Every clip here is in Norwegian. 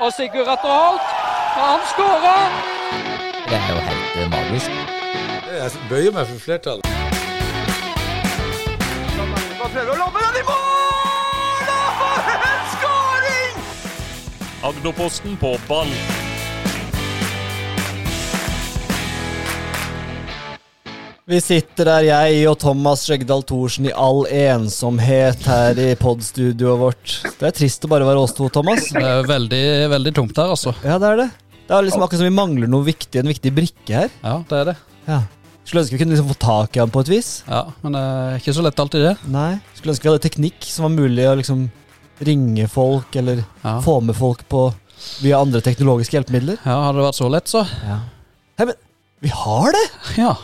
Og Sigurd Atter Holt, han skårer! Det er jo helt eh, magisk. Jeg bøyer meg for flertallet. Prøver å lobbe den i mål! Og for en skåring! Agderposten på ball. Vi sitter der, jeg og Thomas Skjegdal Thorsen, i all ensomhet her i podstudioet vårt. Det er trist å bare være oss to, Thomas. Det er veldig, veldig tomt her, altså. Ja, det er det. Det er liksom akkurat som vi mangler noe viktig, en viktig brikke her. Ja, det er det. Ja. Skulle ønske vi kunne liksom få tak i han på et vis. Ja, Men det er ikke så lett alltid, det. Nei. Skulle ønske vi hadde teknikk som var mulig å liksom ringe folk, eller Ja, få med folk på via andre teknologiske hjelpemidler. ja Hadde det vært så lett, så. Ja. Hei, men vi har det! Ja.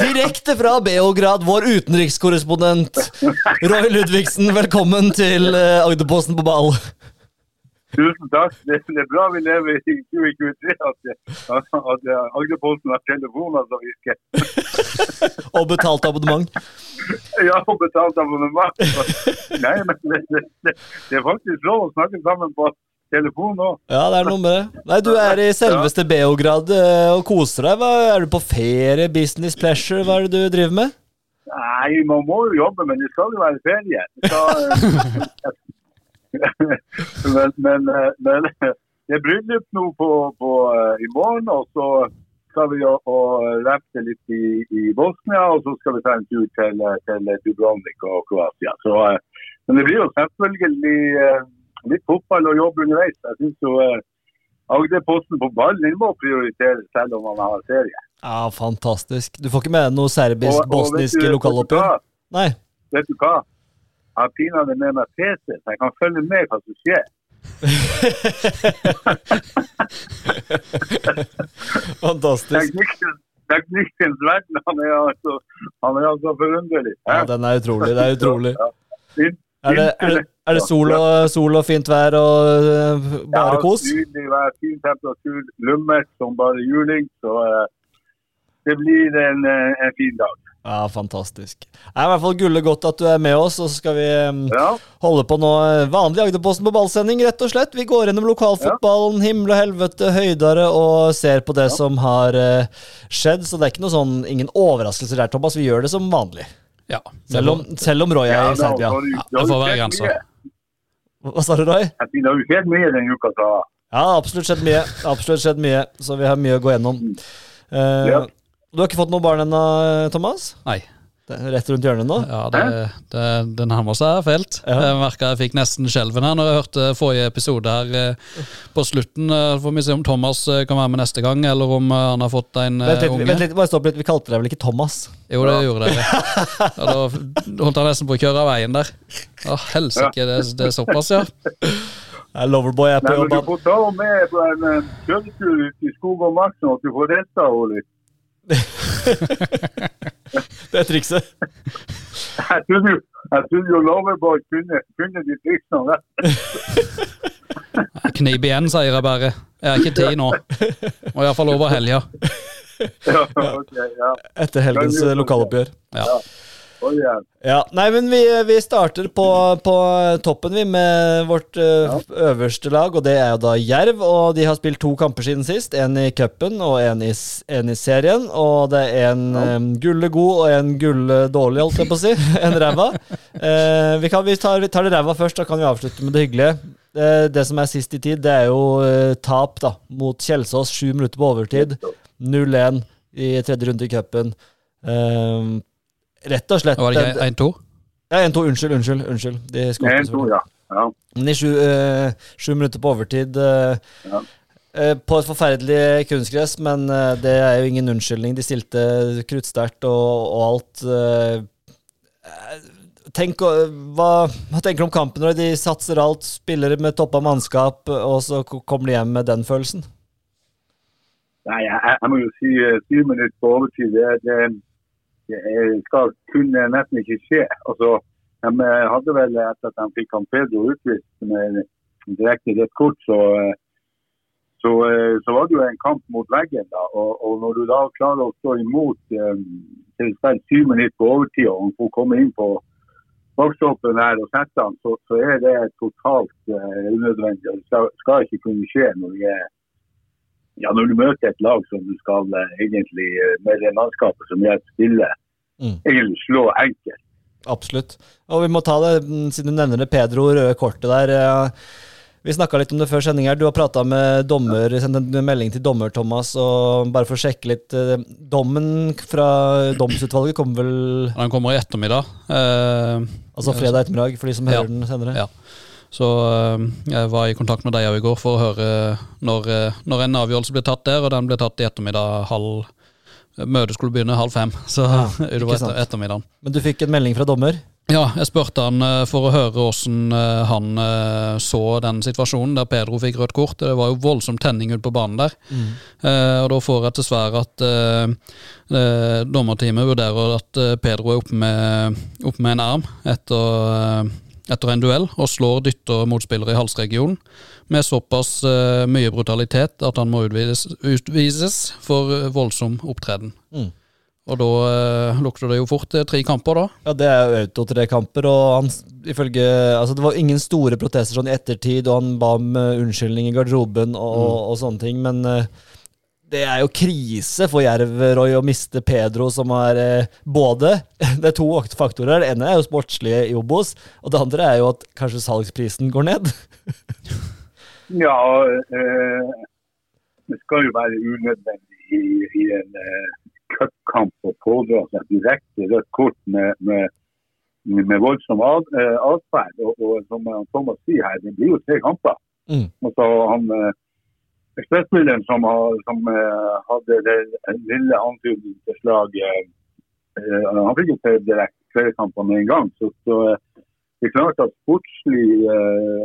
Direkte fra Beograd, vår utenrikskorrespondent Roy Ludvigsen. Velkommen til eh, Agderposten på ball. Tusen takk. Det, er bra vi lever i 2023 at, at, at Agderposten har telefoner som virker. Og betalt abonnement. Ja, og betalt abonnement. Nei, men det, det, det er faktisk lov å snakke sammen på telefon nå. Ja, det er noe med det. Nei, Du er i selveste Beograd eh, og koser deg. Hva, er du på ferie, business, pleasure? Hva er det du driver med? Nei, man må jo jobbe, men det skal jo være ferie. Skal, men, men, eh, men det er bryllup nå på, på, eh, i morgen, og så skal vi jo og rappe litt i, i Bosnia, og så skal vi ta en tur til, eh, til Dubrovnik og Kroatia. Så, eh, men det blir jo selvfølgelig eh, litt fotball og jobb underveis. Jeg synes jo eh, Agderposten på ball den må prioriteres selv om man har serie. Ja, Fantastisk. Du får ikke med deg noe du lokaloppgjør? Nei. Vet du hva? Jeg har pinadø med meg PC, så jeg kan følge med hva som skjer. Fantastisk. Teknikken, teknikkens verden, han er altså, han er altså forunderlig. Ja, Den er utrolig. Det er utrolig. Ja. Er det, er er det sol, og, sol og fint vær og eh, bare kos? Ja, nydelig vær, fin temperatur, lummert som bare juling. Så eh, det blir en, eh, en fin dag. Ja, fantastisk. Det er i hvert fall gullet godt at du er med oss, og så skal vi eh, Ja, holde på nå eh, vanlig Agderposten på ballsending, rett og slett. Vi går gjennom lokalfotballen, himmel og helvete, høydere, og ser på det som har skjedd. Så det er ikke noe sånn, ingen overraskelser der, Thomas. Vi gjør det som vanlig. Ja. Selv om, selv om Roy er i Serbia. Ja, det får være grensa. Hva sa du, Roy? Det har jo skjedd mye denne uka. Så. Ja, absolutt skjedd mye. Absolutt skjedd mye, så vi har mye å gå gjennom. Uh, Du har ikke fått noe barn ennå, Thomas? Nei. Rett rundt hjørnet nå? Ja, det, det, det nærmer seg fælt. Ja. Jeg merka jeg fikk nesten skjelven her når jeg hørte forrige episode her eh, på slutten. Eh, Får vi se om Thomas eh, kan være med neste gang, eller om han har fått en Vent litt, unge. vent litt, bare stopp litt. Vi kalte deg vel ikke Thomas? Jo, det gjorde dere. Ja, da holdt han nesten på å kjøre av veien der. Å, helsike, det, det er såpass, ja. Jeg Loverboy er på jobb. Du får ta henne med på en kjøretur ut i skog og mark, sånn at du får retta henne litt. Det er trikset. Jeg trodde jo, jeg trodde jo Loverboy kunne, kunne de triksene. Knip igjen, sier jeg bare. Jeg har ikke tid nå. Må iallfall over helga. Ja, okay, ja. Etter helgens lokaloppgjør. Ja. Ja. Ja, nei, men vi, vi starter på, på toppen, vi, med vårt ja. øverste lag, og det er jo da Jerv. Og de har spilt to kamper siden sist. En i cupen og en i, i serien. Og det er en um, gulle god og en gulle dårlig, holdt jeg på å si. En ræva. uh, vi, kan, vi, tar, vi tar det ræva først, da kan vi avslutte med det hyggelige. Eh, det som er sist i tid, det er jo uh, tap da, mot Kjelsås. Sju minutter på overtid. 0-1 i tredje runde i cupen. Eh, rett og slett Var det ikke 1-2? ja, 1-2. Unnskyld, unnskyld. unnskyld. De En, to, ja. ja. Men i sju, eh, sju minutter på overtid eh, Ja. eh, På et forferdelig kunstgress, men eh, det er jo ingen unnskyldning. De stilte kruttsterkt og, og alt. eh, Tenk, hva, hva tenker du om kampen når de satser alt, spiller med toppa mannskap, og så kommer de hjem med den følelsen? Nei, jeg, jeg må jo si syv minutter på overtid, det, det, skal kunne nesten ikke skje. Altså, de eh, hadde vel etter at de fikk han Pedro utvist med direkte rødt kort, så, eh, så, eh, så var det jo en kamp mot veggen. da, og, og Når du da klarer å stå imot til spill syv minutter på overtid, og får komme inn på, bakstoppen her og sette han, så, så er det totalt uh, unødvendig. Det skal, skal ikke kunne skje når, er, ja, når du møter et lag som du skal eh, egentlig eh, med det mannskapet som gjør stille, Mm. egentlig slå enkelt. Absolutt. Og vi må ta det, mm, siden du nevner det, Pedro røde kortet der. eh, Vi snakka litt om det før sending her. Du har prata med dommer, sendt en melding til dommer, Thomas, og bare for å sjekke litt eh, Dommen fra domsutvalget kommer vel Den kommer i ettermiddag. Eh, altså fredag ettermiddag, for de som Ja. hører den senere? Ja. Så eh, jeg var i kontakt med deg òg i går for å høre når, når en avgjørelse blir tatt der, og den ble tatt i ettermiddag halv Møtet skulle begynne halv fem, så Ja, det var etter, ettermiddagen. Men du fikk en melding fra dommer? Ja, jeg spurte han eh, for å høre hvordan eh, han eh, så den situasjonen der Pedro fikk rødt kort. Det var jo voldsom tenning ute på banen der. Eh, og da får jeg til svar at eh, dommerteamet vurderer at Pedro er oppe med, opp med en arm etter, etter en duell, og slår dytter motspillere i halsregionen med såpass uh, mye brutalitet at han må utvises, utvises for voldsom opptreden. Mm. Og da uh, lukter det jo fort eh, tre kamper, da. Ja, det er jo auto tre kamper, og han ifølge Altså, det var ingen store protester sånn i ettertid, og han ba om unnskyldning i garderoben og, og sånne ting, men det er jo krise for Jerv, Roy, å miste Pedro, som er eh, både Det er to faktorer. Det ene er jo sportslige i Obos, og det andre er jo at kanskje salgsprisen går ned. Ja, eh, det skal jo være unødvendig i, i en eh, cupkamp å pådra seg direkte rødt kort med, med, med voldsom eh, atferd. Og, og som Thomas sier her, det blir jo tre kamper. Mm. Og så han eh, Ekspressspilleren som, som eh, hadde det lille antydning til slag, eh, han fikk jo til direkte flere kamper med en gang. Så, så eh, det er klart at sportslig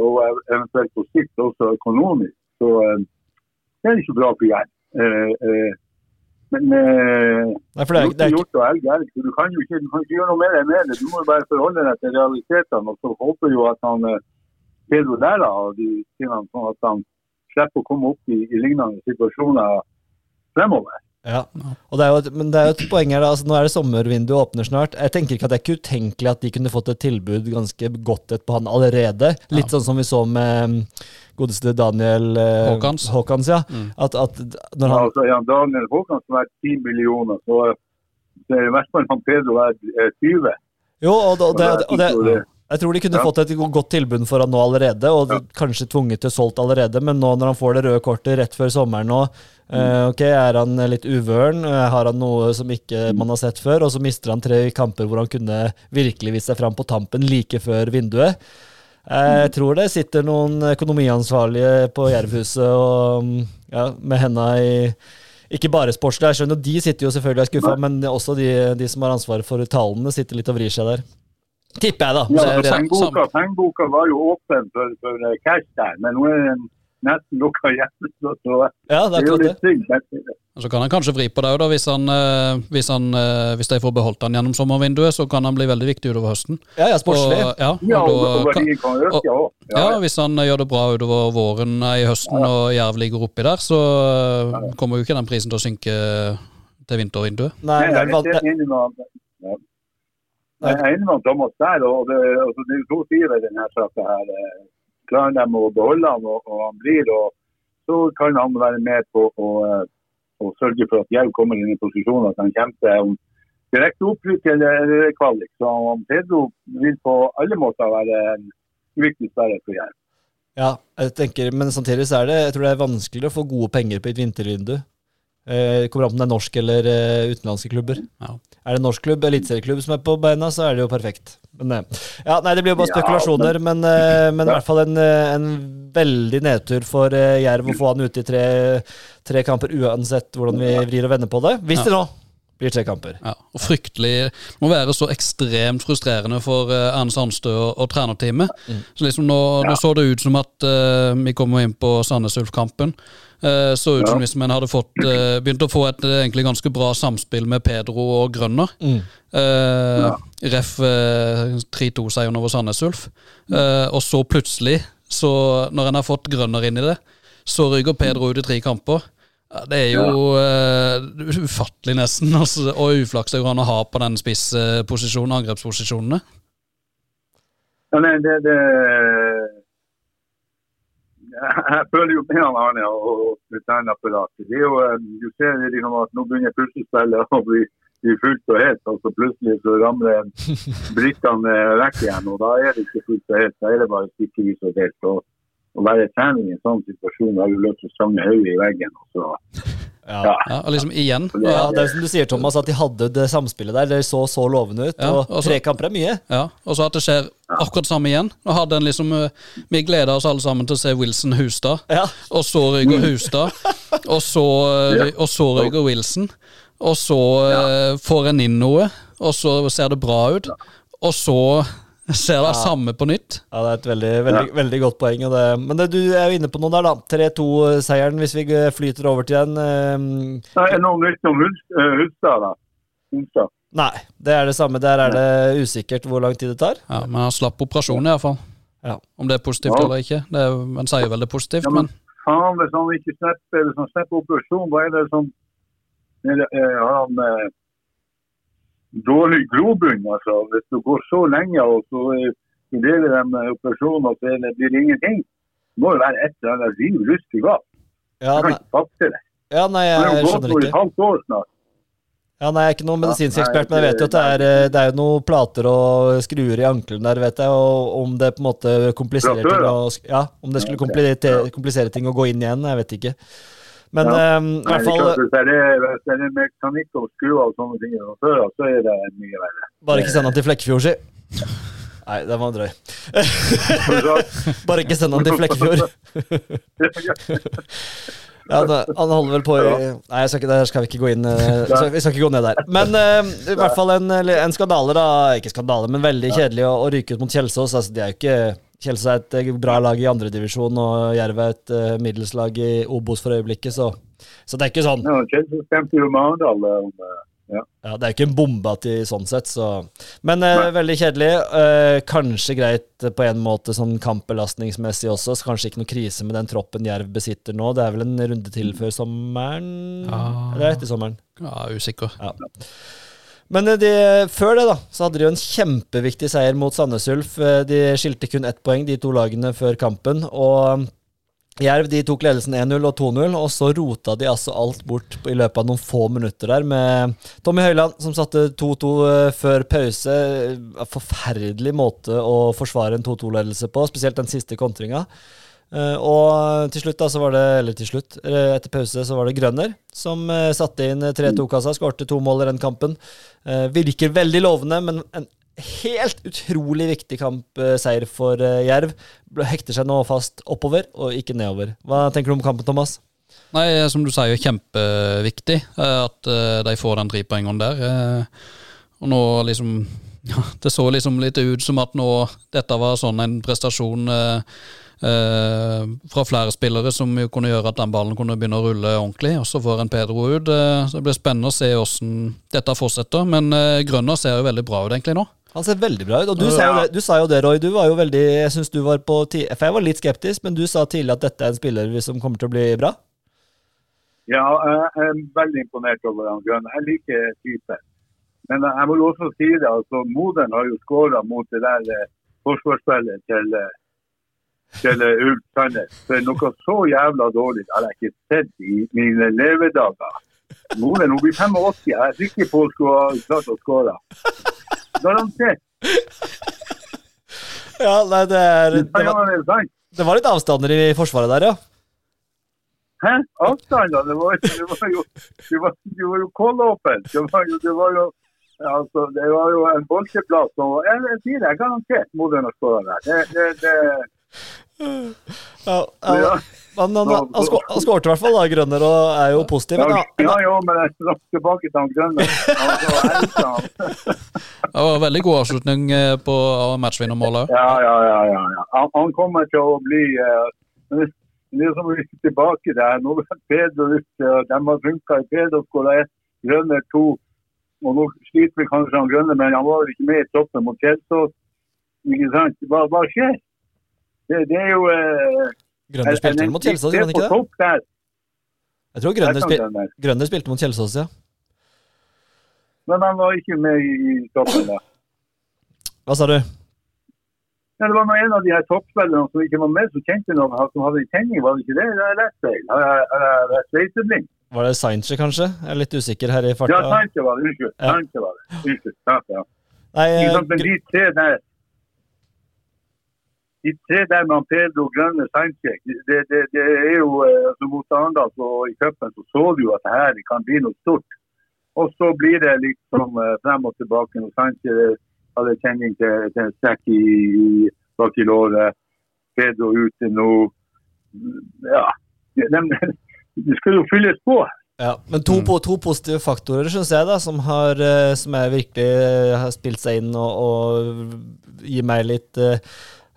og eventuelt på sikt også økonomisk, så det er ikke bra for Jerv. Men Nei, for det er, det er gjort og elg er du kan jo ikke, du kan ikke gjøre noe mer enn det. Du må jo bare forholde deg til realitetene. Og så håper jo at han Pedro lærer av de tingene, sånn at han slipper å komme opp i, i lignende situasjoner fremover. Ja, og det er jo et, men det er jo et poeng her. da, altså Nå er det sommervinduet åpner snart. Jeg tenker ikke at det er ikke utenkelig at de kunne fått et tilbud ganske godt et på han allerede. Litt sånn som vi så med mm, godeste Daniel eh, Håkans. Håkans ja. Mm. At, at når han, Altså, ja, Daniel Håkans som er 10 millioner, så det er i hvert fall han Pedro er eh, 20. jo, og, det- og, det, og det, Og det- jeg tror de kunne Ja. fått et godt tilbud for han nå allerede, og kanskje tvunget til solgt allerede, men nå når han får det røde kortet rett før sommeren nå, eh, ok, er han litt uvøren, eh, har han noe som ikke man har sett før, og så mister han tre kamper hvor han kunne virkelig vist seg fram på tampen like før vinduet. Jeg tror det sitter noen økonomiansvarlige på Jervhuset og mm, ja, med henda i ikke bare sportslig, jeg skjønner de sitter jo selvfølgelig og er skuffa, men også de, de som har ansvaret for tallene, sitter litt og vrir seg der. Tipper jeg, da. Ja, Det det- pengeboka, pengeboka var jo åpen for, for eh, cash der, men nå er den nesten lukka igjen. Så, så Ja, det det er jo det. litt synd. Så kan han kanskje vri på det òg, hvis, han, eh, hvis, han, eh, hvis de får beholdt han gjennom sommervinduet. Så kan han bli veldig viktig utover høsten. Ja, ja, sportslig. Og, ja, Ja, og, og da, kan, kan øke ja, ja, hvis han gjør det bra utover våren i høsten og Jerv ligger oppi der, så kommer jo ikke den prisen til å synke til vintervinduet. Nei, det er, det, med ja. Jeg er enig med Thomas der. og det, altså, det er to sider i denne saka. Eh, Klarer de å beholde han og, og han blir, og så kan han være med på å, eh, å sørge for at Jerv kommer inn i posisjon at han kjemper om direkte opprykk eller, kvalik. Så han Pedro vil på alle måter være en viktig spiller for Jerv. ja, jeg tenker, men samtidig så er det jeg tror det er vanskeligere å få gode penger på et vintervindu. Eh, Det kommer an på om det er norsk eller eh, utenlandske klubber. Ja. Er det en norsk klubb, eliteserieklubb, som er på beina, så er det jo perfekt. Men, eh, ja, nei, Det blir jo bare Ja, spekulasjoner, men, eh, men i hvert fall en, eh, en veldig nedtur for Jerv å få han ute i tre, tre kamper, uansett hvordan vi vrir og vender på det. Hvis det nå blir tre kamper. Ja, og fryktelig Det må være så ekstremt frustrerende for uh, Ernst Sandstø og, og trenerteamet. Så liksom nå, nå så det ut som at uh, vi kommer inn på Sandnes Ulf-kampen. Eh, så ut som hvis man hadde fått, eh, begynt å få et eh, egentlig ganske bra samspill med Pedro og Grønner. Mm. Eh, Ref eh, 3-2-seieren over Sandnes Ulf. Eh, og så plutselig, så når en har fått Grønner inn i det, så ryker Pedro ut i tre kamper. Ja, det er jo eh, ufattelig, nesten. Altså, og uflaks det går an å ha på den spissposisjonen, angrepsposisjonene. Ja, nei, det, det Jeg føler jo med han Arne og og trenerapparatet. Det er jo, eh, Du ser liksom at nå begynner puslespillet å bli, bli fullt og helt, og så plutselig så ramler brikkene vekk igjen. og Da er det ikke fullt og helt, da er det bare stykkevis og delt. Å være trener i en sånn situasjon, da har du lyst til å hodet i veggen. og så Ja. Ja. Og liksom igjen. Ja, det er som du sier, Thomas, at de hadde det samspillet der. Det så så lovende ut. Ja, og og tre kamper er mye. Ja, Og så at det skjer akkurat det samme igjen. Nå hadde en liksom, eh, Vi gleda oss alle sammen til å se Wilson Hustad, Ja. og så Rygger Hustad. Og så, eh, og så Rygger Wilson. Og så eh, får en inn noe, og så ser det bra ut. Og så ser det samme på nytt. Ja, Det er et veldig, veldig, veldig godt poeng. Og det, men det, du er jo inne på noe der, da. 3-2-seieren, hvis vi flyter over til den. Det er noe nytt om Hulst- eh, da. Nei, det er det samme. Der er det usikkert hvor lang tid det tar. Ja, Men han slapp operasjonen, iallfall. Ja. Om det er positivt Ja. eller ikke. Det er, man sier vel det er positivt, Ja, men men faen, hvis han ikke slipper, hvis han slipper operasjon, hva er det som er det, eh, Har han eh, dårlig grobunn? Altså, hvis du går så lenge og så studerer vurderer de med operasjon og så det, blir det ingenting, det må jo være et eller annet riv rustig galt. Ja, Jeg kan ikke fatte det. ja, nei jeg, jeg skjønner for et ikke. halvt år snart. Ja, nei, Jeg er ikke noen medisinsk ekspert, men jeg vet jo at det er, eh, det er jo noen plater og skruer i ankelen der, vet jeg. Og om det på en måte kompliserer ting å, Ja, om det skulle komplisere, komplisere ting å gå inn igjen, jeg vet ikke. Men Ja. um, i hvert er fall hvis det er, hvis det er mekanikk og skruer og sånne ting fra før, så er det mye verre. Bare ikke send han til Flekkefjord, si. Nei, den var drøy. Bare ikke send han til Flekkefjord. Ja, han, holder vel på i Nei, skal ikke, der skal vi ikke gå inn eh, Vi skal ikke gå ned der. Men uh, i hvert fall en, en skandale, da. Ikke skandale, men veldig kjedelig å, å ryke ut mot Kjelsås. Altså, de er jo ikke Kjelsås er et eh, bra lag i andredivisjon, og Jerv er et uh, middels lag i Obos for øyeblikket, så, så det er ikke sånn. Ja, eh, eh, ja. Ja, Det er jo ikke en bombe at de sånn sett, så Men eh, veldig kjedelig. Eh, kanskje greit på en måte sånn kampbelastningsmessig også. Så kanskje ikke noe krise med den troppen Jerv besitter nå. Det er vel en runde til før sommeren? Ja. Eller etter sommeren? ja, usikker. Men eh, de, før det, da, så hadde de jo en kjempeviktig seier mot Sandnes Ulf. Eh, De skilte kun ett poeng, de to lagene, før kampen. Og mm, Jerv de tok ledelsen 1-0 og 2-0, og så rota de altså alt bort i løpet av noen få minutter der, med Tommy Høiland som satte 2-2 eh, før pause. Forferdelig måte å forsvare en 2-2-ledelse på, spesielt den siste kontringa. Eh, og til slutt, da, så var det Eller til slutt, eh, etter pause, så var det Grønner som eh, satte inn 3-2-kassa, skårte to mål i den kampen. Eh, virker veldig lovende, men en helt utrolig viktig kampseier for eh, Jerv. Hekter seg nå fast oppover og ikke nedover. Hva tenker du om kampen, Thomas? Nei, som du sier, kjempeviktig eh, at eh, de får den trepoengeren der. eh, Og nå liksom ja, Det så liksom litt ut som at nå dette var sånn en prestasjon eh, eh, fra flere spillere som jo kunne gjøre at den ballen kunne begynne å rulle ordentlig. Og så får en Pedro ut. eh, så det blir spennende å se hvordan dette fortsetter. Men eh, Grønner ser jo veldig bra ut egentlig nå. Han ser veldig bra ut. Og du, sa, jo det, du sa jo det, Roy. Du var jo veldig Jeg synes du var på ti For jeg var litt skeptisk, men du sa tidlig at dette er en spiller som kommer til å bli bra. Ja, jeg er veldig imponert over han Grønn. Jeg liker typen. Men jeg må jo også si det, altså Moderen har jo skåra mot det der eh, forsvarsspillet til, eh, til Ulf Sandnes. For noe så jævla dårlig har jeg ikke sett i mine levedager. Modern hun blir 85, jeg er sikker på hun skulle ha klart å skåre. Garantert. Ja, nei, det er Det var, det var litt avstander i forsvaret der, ja. Hæ? Avstander? Det var, det var jo det var, det var jo kålåpen. Det var jo, det var jo altså, det var jo en bolsjeplass. Og jeg, jeg sier det, er garantert Modern har skåra der. Det, det, det, ja. Han, han, han, han, han skårte i hvert fall, da, Grønner, og er jo positiv. Men, ja, ja, men jeg skal tilbake til han Grønner. Altså. Det var en veldig god avslutning eh, på matchvinnermålet. Ja, ja, ja. ja, ja. Han, han kommer til å bli eh, men det- Det er som å rykke tilbake der. Nå er Pedro og de har funka i Pedro skåra ett, Grønner to. Og nå sliter vi kanskje han Grønner, men han var vel ikke med i toppen mot Kjelsås. Ikke sant? Hva, hva skjer? Det, det er jo eh, Grønner spilte vel mot Kjelsås, gjorde han ikke det? der. Jeg tror Grønner, spil, Grønner. Spilte mot Kjelsås, ja. Men han var ikke med i, toppen da. Hva sa du? Ja, det var en av de her toppspillerne som ikke var med, som kjente noen som hadde en tenning. Var det ikke det? Det har jeg lest feil. Har jeg- sveiseblind? Var det Sainche, kanskje? Jeg er litt usikker her i Ja, farta. Var det. Unnskyld. Ja. Sainche var det. Unnskyld. Ja, ja. Nei, eh, Men de tre der De tre der med Pedro Grønne Sanchez, det, det, det er jo eh, altså Mot Arendal i cupen så så du at det her kan bli noe stort. Og så blir det liksom eh, frem og tilbake. når Sanchez hadde kjenning til, til en strekk i, i, bak i låret. Pedro ute nå. Ja. De, det skal jo fylles på. Ja, men to, mm. to positive faktorer, synes jeg, da, som, har, eh, som jeg virkelig har spilt seg inn og, og gir meg litt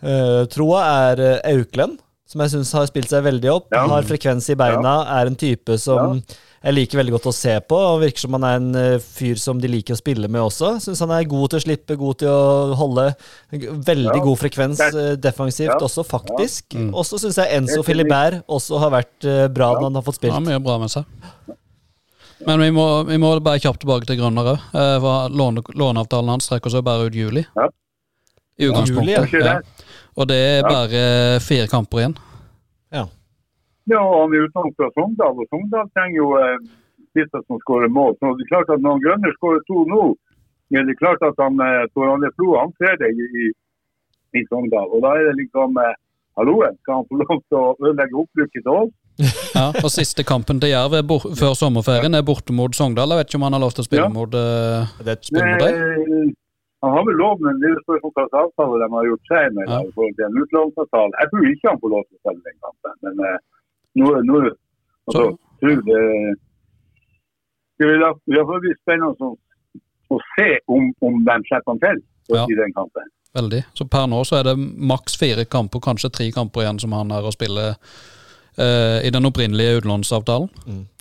uh, troa, er eh, Auklend. Som jeg syns har spilt seg veldig opp. Ja. Har frekvens i beina, er en type som jeg liker veldig godt å se på. og Virker som han er en eh, fyr som de liker å spille med også. Syns han er god til å slippe, god til å holde. Veldig Ja. god frekvens eh, defensivt Ja. også, faktisk. Mm. Og så syns jeg Enzo Filibert også har vært eh, bra når han har fått spilt. Ja, mye bra med seg. Men vi må, vi må bare kjapt tilbake til Grønner òg. Låne, låneavtalen hans strekker seg bare ut juli. Ja. I utgangspunktet. Ja. Og det er Ja. bare fire kamper igjen. Ja, og han er utenfor fra Sogndal, og Sogndal trenger jo eh, som skårer mål. Så det er klart at når Grønner skårer to nå, men det er klart at han eh, Tor Arne Flo han ser det i, i, i Sogndal. Og da er det liksom eh, Halloen, skal han få lov til å ødelegge opprykket til oss? Ja, og Siste kampen til Jerv er før sommerferien er borte mot Sogndal. Jeg vet ikke om han har lov til å spille Ja. mot eh, Det er et spill mot deg. Han har vel lov, men det spørsmål hva slags avtale de har gjort seg med Ja. i forhold til en utlånsavtale. Jeg tror ikke han får lov til å selge den kampen, men eh, nå, nå altså, tror det, det vil vil bli spennende å, å se om, om de slipper han til Ja. i den kampen. Veldig. Så per nå så er det maks fire kamper, kanskje tre kamper igjen som han er å spille eh, i den opprinnelige utlånsavtalen.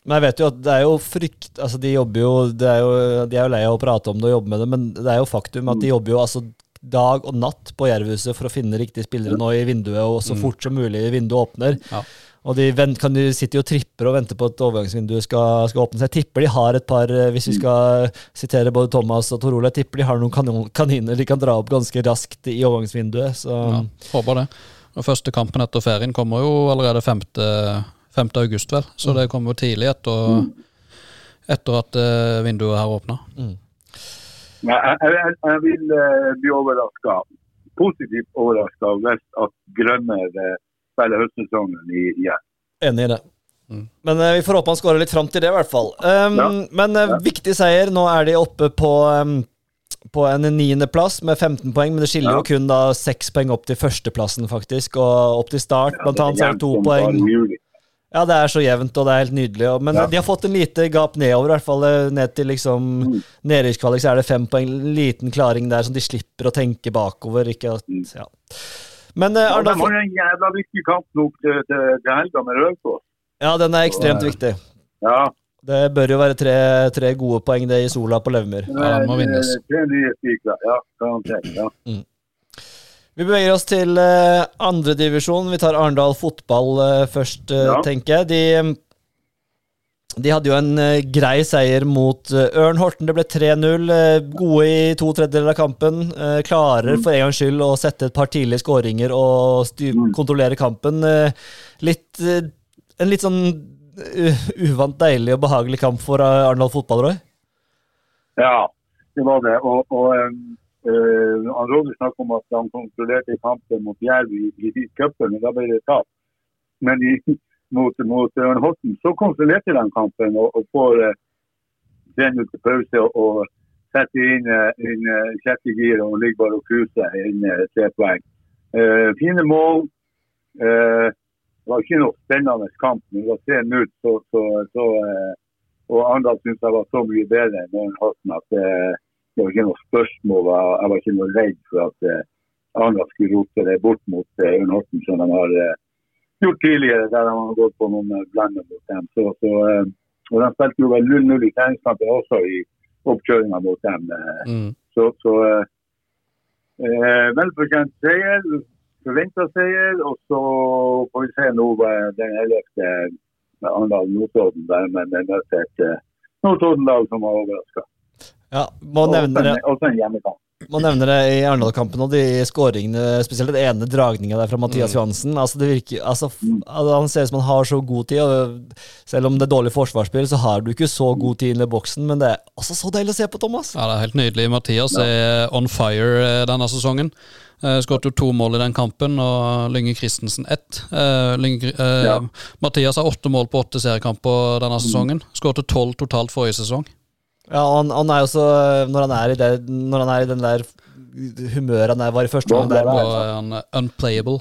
Men jeg vet jo at det er jo frykt Altså, de jobber jo er jo, de er jo lei av å prate om det og jobbe med det, men det er jo faktum at de jobber jo altså dag og natt på Jervhuset for å finne riktige spillere nå i vinduet, og så fort som mulig vinduet åpner. Ja. Og de, vent, kan, de sitter jo og tripper og venter på at overgangsvinduet skal, skal åpne seg. Jeg tipper de har et par, eh, hvis vi skal sitere både Thomas og Tor Ole, jeg tipper de har noen kaniner de kan dra opp ganske raskt i overgangsvinduet. Så Ja, håper det. Og Første kampen etter ferien kommer jo allerede 5. 5. august, vel. Så det kommer jo tidlig etter, etter at eh, vinduet har åpna. Mm. Jeg, jeg, jeg, jeg vil eh, bli overraska, positivt overraska hvis at Grønner eh, spiller høstsesongen igjen. Enig i det. Mm. Men vi får håpe han skårer litt fram til det, i hvert fall. Um, Ja. Men Ja. viktig seier. Nå er de oppe på, um, på en niendeplass med 15 poeng, men det skiller Ja. jo kun da seks poeng opp til førsteplassen, faktisk. Og opp til start, blant annet, så er det to poeng. Ja, det er så jevnt, og det er helt nydelig. Men Ja. de har fått en lite gap nedover, i hvert fall eh, ned til liksom Mm. nedrykkskvalik, så er det fem poeng. Liten klaring der, som de slipper å tenke bakover. Ikke at, Mm. ja. Men eh, Ja, de har en jævla viktig kamp nå til, til, til helga med Raufoss. Ja, den er ekstremt Ja. viktig. Ja, Det bør jo være tre, tre gode poeng det i sola på Levermyr. Ja, den må vinnes. Eh, Tre nye spikere. Ja, garantert. Ja. Vi beveger oss til uh, andredivisjon. Vi tar Arendal fotball uh, først, uh, Ja. tenker jeg. De, de hadde jo en uh, grei seier mot uh, Ørn Horten. Det ble 3-0. eh, gode i to tredjedeler av kampen. eh, klarer Mm. for en gangs skyld å sette et par tidlige skåringer og styr, Mm. kontrollere kampen. Eh, litt, eh, en litt sånn uvant deilig og behagelig kamp for uh, Arendal fotball, Roy. ja, det var det. Og, og uh, Roger snakket om at han kontrollerte kampen mot Jerv i, i cupen, men da ble det tap. Men i, mot, mot Ørn Horten så kontrollerte de kampen og, og får uh, tre minutter pause og, setter inn, inn sjette gir og ligger bare og cruiser inn tre poeng. Uh, fine mål. Uh, det var ikke noe spennende kamp, men det var 3-0. Så, så, så, uh, og Arendal syntes jeg var så mye bedre enn Horten at det, det var ikke noe spørsmål. Jeg, var ikke noe redd for at uh, Arendal skulle rote det bort mot Ørn Horten, som de har gjort tidligere, der de har gått på noen blander mot dem. Så, så, og De spilte jo vel 0-0 i treningskampen også i oppkjøringa mot dem. Mm. så, så uh, velfortjent seier, forventa seier. Og så får vi se nå uh, den 11. med Arendal-Notodden, der men det møter et uh, Notodden-lag som har overraska. Ja, må nevne det. Også en hjemmekamp. Man nevner det i Arendal-kampen og de skåringene, spesielt den ene dragninga der fra Mathias Johansen. Altså det virker, altså, altså, Han ser ut som han har så god tid, og selv om det er dårlig forsvarsspill, så har du ikke så god tid inn i boksen, men det er altså så deilig å se på, Thomas. Ja, det er helt nydelig. Mathias er on fire eh, denne sesongen. Uh, Skåret jo to mål i den kampen, og Lynge Christensen ett. Eh, Lynge, eh, Ja. Mathias har åtte mål på åtte seriekamper denne sesongen. Skåret tolv totalt forrige sesong. Ja, han, han er jo så Når han er i, det, når han er i den der humøret han er, var i første gang der Da er han unplayable.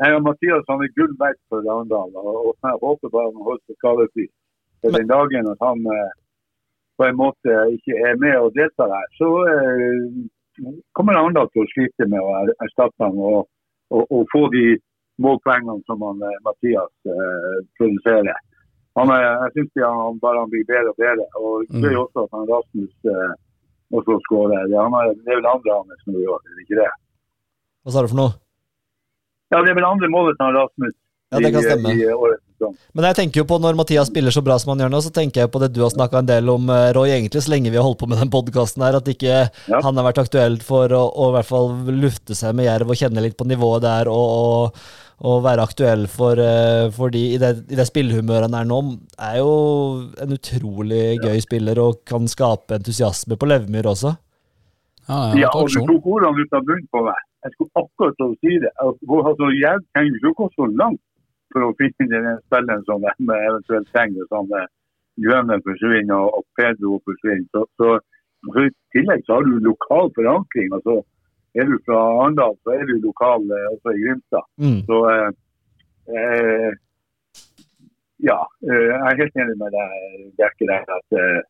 Nei, og Mathias han er gull verdt for Arendal, og jeg håper bare han holder seg skadefri. For den dagen at han eh, på en måte ikke er med og deltar her, så eh, kommer Arendal til å slite med å er- erstatte ham og, og, og få de målpoengene som han, eh, Mathias eh, produserer. Han er, jeg syns han bare han blir bedre og bedre. og Det gjør jo også at han Rasmus eh, også skårer. Han er, det er vel andre hans nå i år, er det ikke det? Hva sa du for noe? Ja, det er vel andre målet til han Rasmus Ja, det kan i, stemme. i årets Men jeg tenker jo på når Mathias spiller så bra som han gjør nå, så tenker jeg på det du har snakka en del om, eh, Roy, egentlig så lenge vi har holdt på med den podkasten her, at ikke Ja. han har vært aktuelt for å, å i hvert fall lufte seg med Jerv og kjenne litt på nivået der, og, og, og være aktuell for, eh, for de i det, i det spillehumøret han er nå, er jo en utrolig gøy spiller og kan skape entusiasme på Levemyr også. Ja, er Ja, og du tok ordene ut av bunnen på meg. Jeg skulle akkurat til å si det. Altså, jeg trenger ikke å gå så langt for å finne den spilleren som de eventuelt trenger. Sånn, eh, Grønne forsvinner og, og Pedro forsvinner. Så, så, så I tillegg så har du lokal forankring. altså Er du fra Arendal, så er du lokal eh, også i Grimstad. Mm. Så eh, eh, ja, eh, jeg er helt enig med deg, Bjerke, at eh,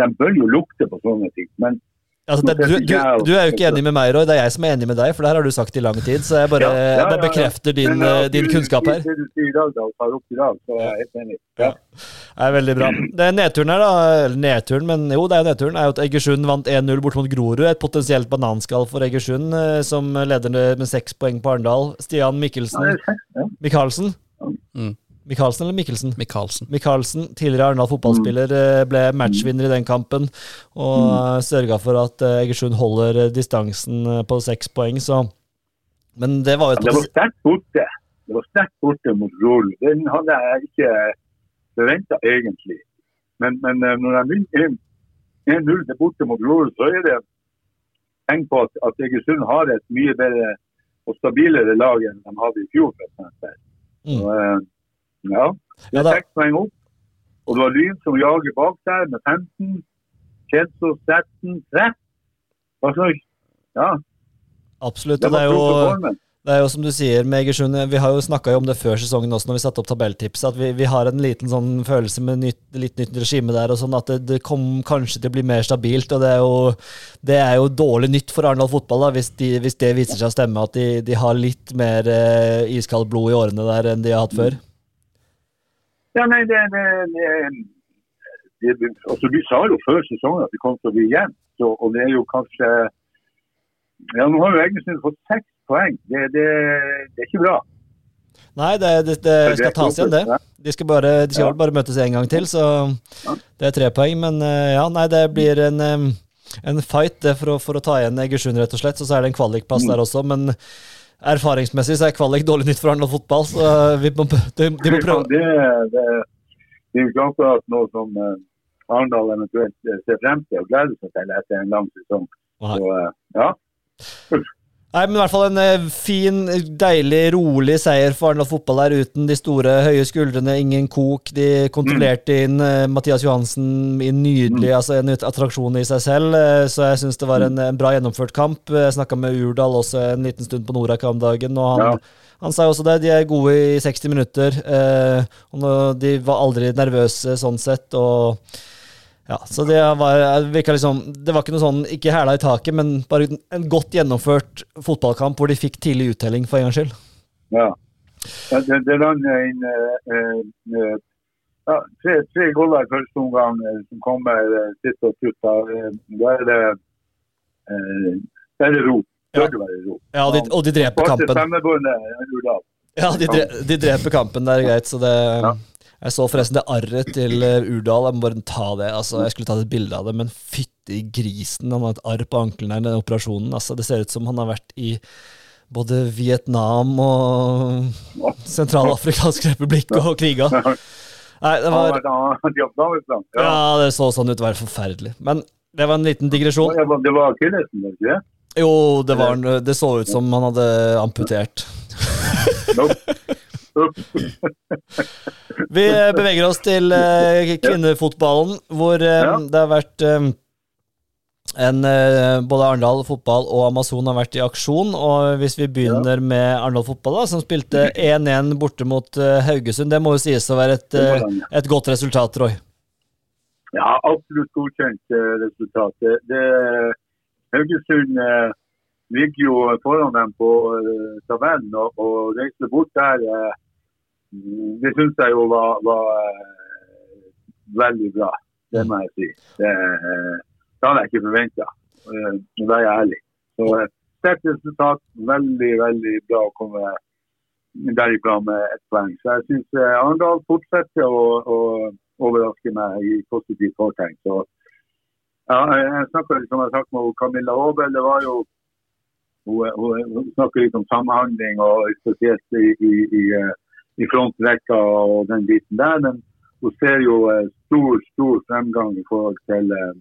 de bør jo lukte på sånne ting. Men Altså, det, du, du, du er jo ikke enig med meg, Roy, det er jeg som er enig med deg, for det her har du sagt i lang tid, så jeg bare, Ja, ja, jeg ja, bare ja. bekrefter din, Men, eh, din kunnskap her. Det er. Ja. Det er veldig bra. Det er nedturen her, da. Eller nedturen, men jo, det er jo nedturen. er jo at Egersund vant 1-0 bort mot Grorud. Et potensielt bananskall for Egersund, eh, som leder med seks poeng på Arendal. Stian Mikkelsen. Michaelsen? Mm. Michaelsen eller Mikkelsen? Michaelsen. Michaelsen, tidligere Arendal fotballspiller, eh, ble matchvinner i den kampen. Og mm. sørga for at eh, Egersund holder eh, distansen eh, på seks poeng, så Men det var jo Ja, Det var sterkt borte. Det var sterkt borte mot Rol. Den hadde jeg ikke forventa egentlig. Men, men eh, når jeg vinner 1-0 til borte mot Rol, så er det tegn på at, at Egersund har et mye bedre og stabilere lag enn de hadde i fjor. for eksempel. Mm. Så, eh, ja, det Ja, da- seks poeng opp. Og det var Lyn som jager bak der med 15. Kjensås 13. 13. Altså, ja, Absolutt. det det er jo. Det er jo som du sier med Egersund, vi har jo snakka om det før sesongen også, når vi satte opp tabelltipset, at vi, vi har en liten sånn følelse med nytt, litt nytt regime der, og sånn at det, det kom kanskje til å bli mer stabilt. og Det er jo, det er jo dårlig nytt for Arendal fotball da, hvis, de, hvis det viser seg å stemme, at de, de har litt mer eh, iskaldt blod i årene der enn de har hatt før. Ja, nei, det, det, det, det altså, Du sa jo før sesongen at det kom til å bli jevnt. Og det er jo kanskje Ja, nå har jo Egersund fått seks poeng. Det, det, det er ikke bra. Nei, det, skal tas igjen, det. De skal, bare, de skal Ja. bare møtes en gang til, så det er tre poeng. Men eh, ja, nei, det blir en, en fight for, å, for å ta igjen Egersund, rett og slett. Og så er det en kvalikplass Mm. der også, men erfaringsmessig så er kvalik dårlig nytt for Arendal fotball, så vi må, de, de må prøve. det, det, det er jo klart noe som uh, Arendal eventuelt eh, ser frem til og gleder seg til etter en lang sesong. Så, eh, ja. Nei, men i hvert fall en eh, fin, deilig, rolig seier for Arendal fotball her, uten de store, høye skuldrene, ingen kok. De kontrollerte inn eh, Mathias Johansen i nydelig, altså en attraksjon i seg selv. eh, så jeg syns det var en, en bra gjennomført kamp. Jeg snakka med Urdal også en liten stund på Norak om dagen, og han, han sa jo også det. De er gode i 60 minutter. Eh, og de var aldri nervøse sånn sett. og ja, så det var, virka liksom, det var ikke noe sånn, ikke hæla i taket, men bare en godt gjennomført fotballkamp hvor de fikk tidlig uttelling for en gangs skyld. ja. ja det, det lander inn eh, eh, ja, tre, tre goller i første omgang eh, som kommer eh, sitt og slutt. Da eh, er det eh, da er det ro. Ja. det. Ja, og de, og de dreper kampen. Ja, de, dre, de dreper kampen, det er greit, så det Jeg så forresten det arret til eh, Urdal, jeg må bare ta det. altså Jeg skulle tatt et bilde av det, men fytti grisen. Han har et arr på ankelen her, den operasjonen. Altså, det ser ut som han har vært i både Vietnam og Sentralafrikansk republikk og kriga. Nei, det var i. Ja. Det så sånn ut. Det var forferdelig. Men det var en liten digresjon. Det var- Det var akillesen, var ikke det? Jo, det, var, det så ut som han hadde amputert. Vi beveger oss til eh, kvinnefotballen, hvor eh, det har vært eh, en, både Arendal fotball og Amazon har vært i aksjon. og Hvis vi begynner med Arendal fotball, da, som spilte 1-1 borte mot Haugesund, det må jo sies å være et, et godt resultat, Roy. Ja, absolutt godkjent resultat. Det, Haugesund ligger jo foran dem på tabellen, og, og reise bort der Det syns jeg jo var, var eh, veldig bra. Det må jeg si. Det, eh, det hadde jeg ikke forventa, uh, å være ærlig. Så eh, Sterkt resultat. Veldig, veldig bra å komme derifra med ett poeng. Så jeg syns eh, Arendal fortsetter å, å overraske meg i positivt fortegn. Så ja, jeg, litt, som jeg sagt med Camilla Aabel, det var jo hun, hun, hun snakker litt om samhandling, og spesielt i, i, i, eh, i frontrekka og den biten der. Men hun ser jo eh, stor, stor fremgang i forhold til eh,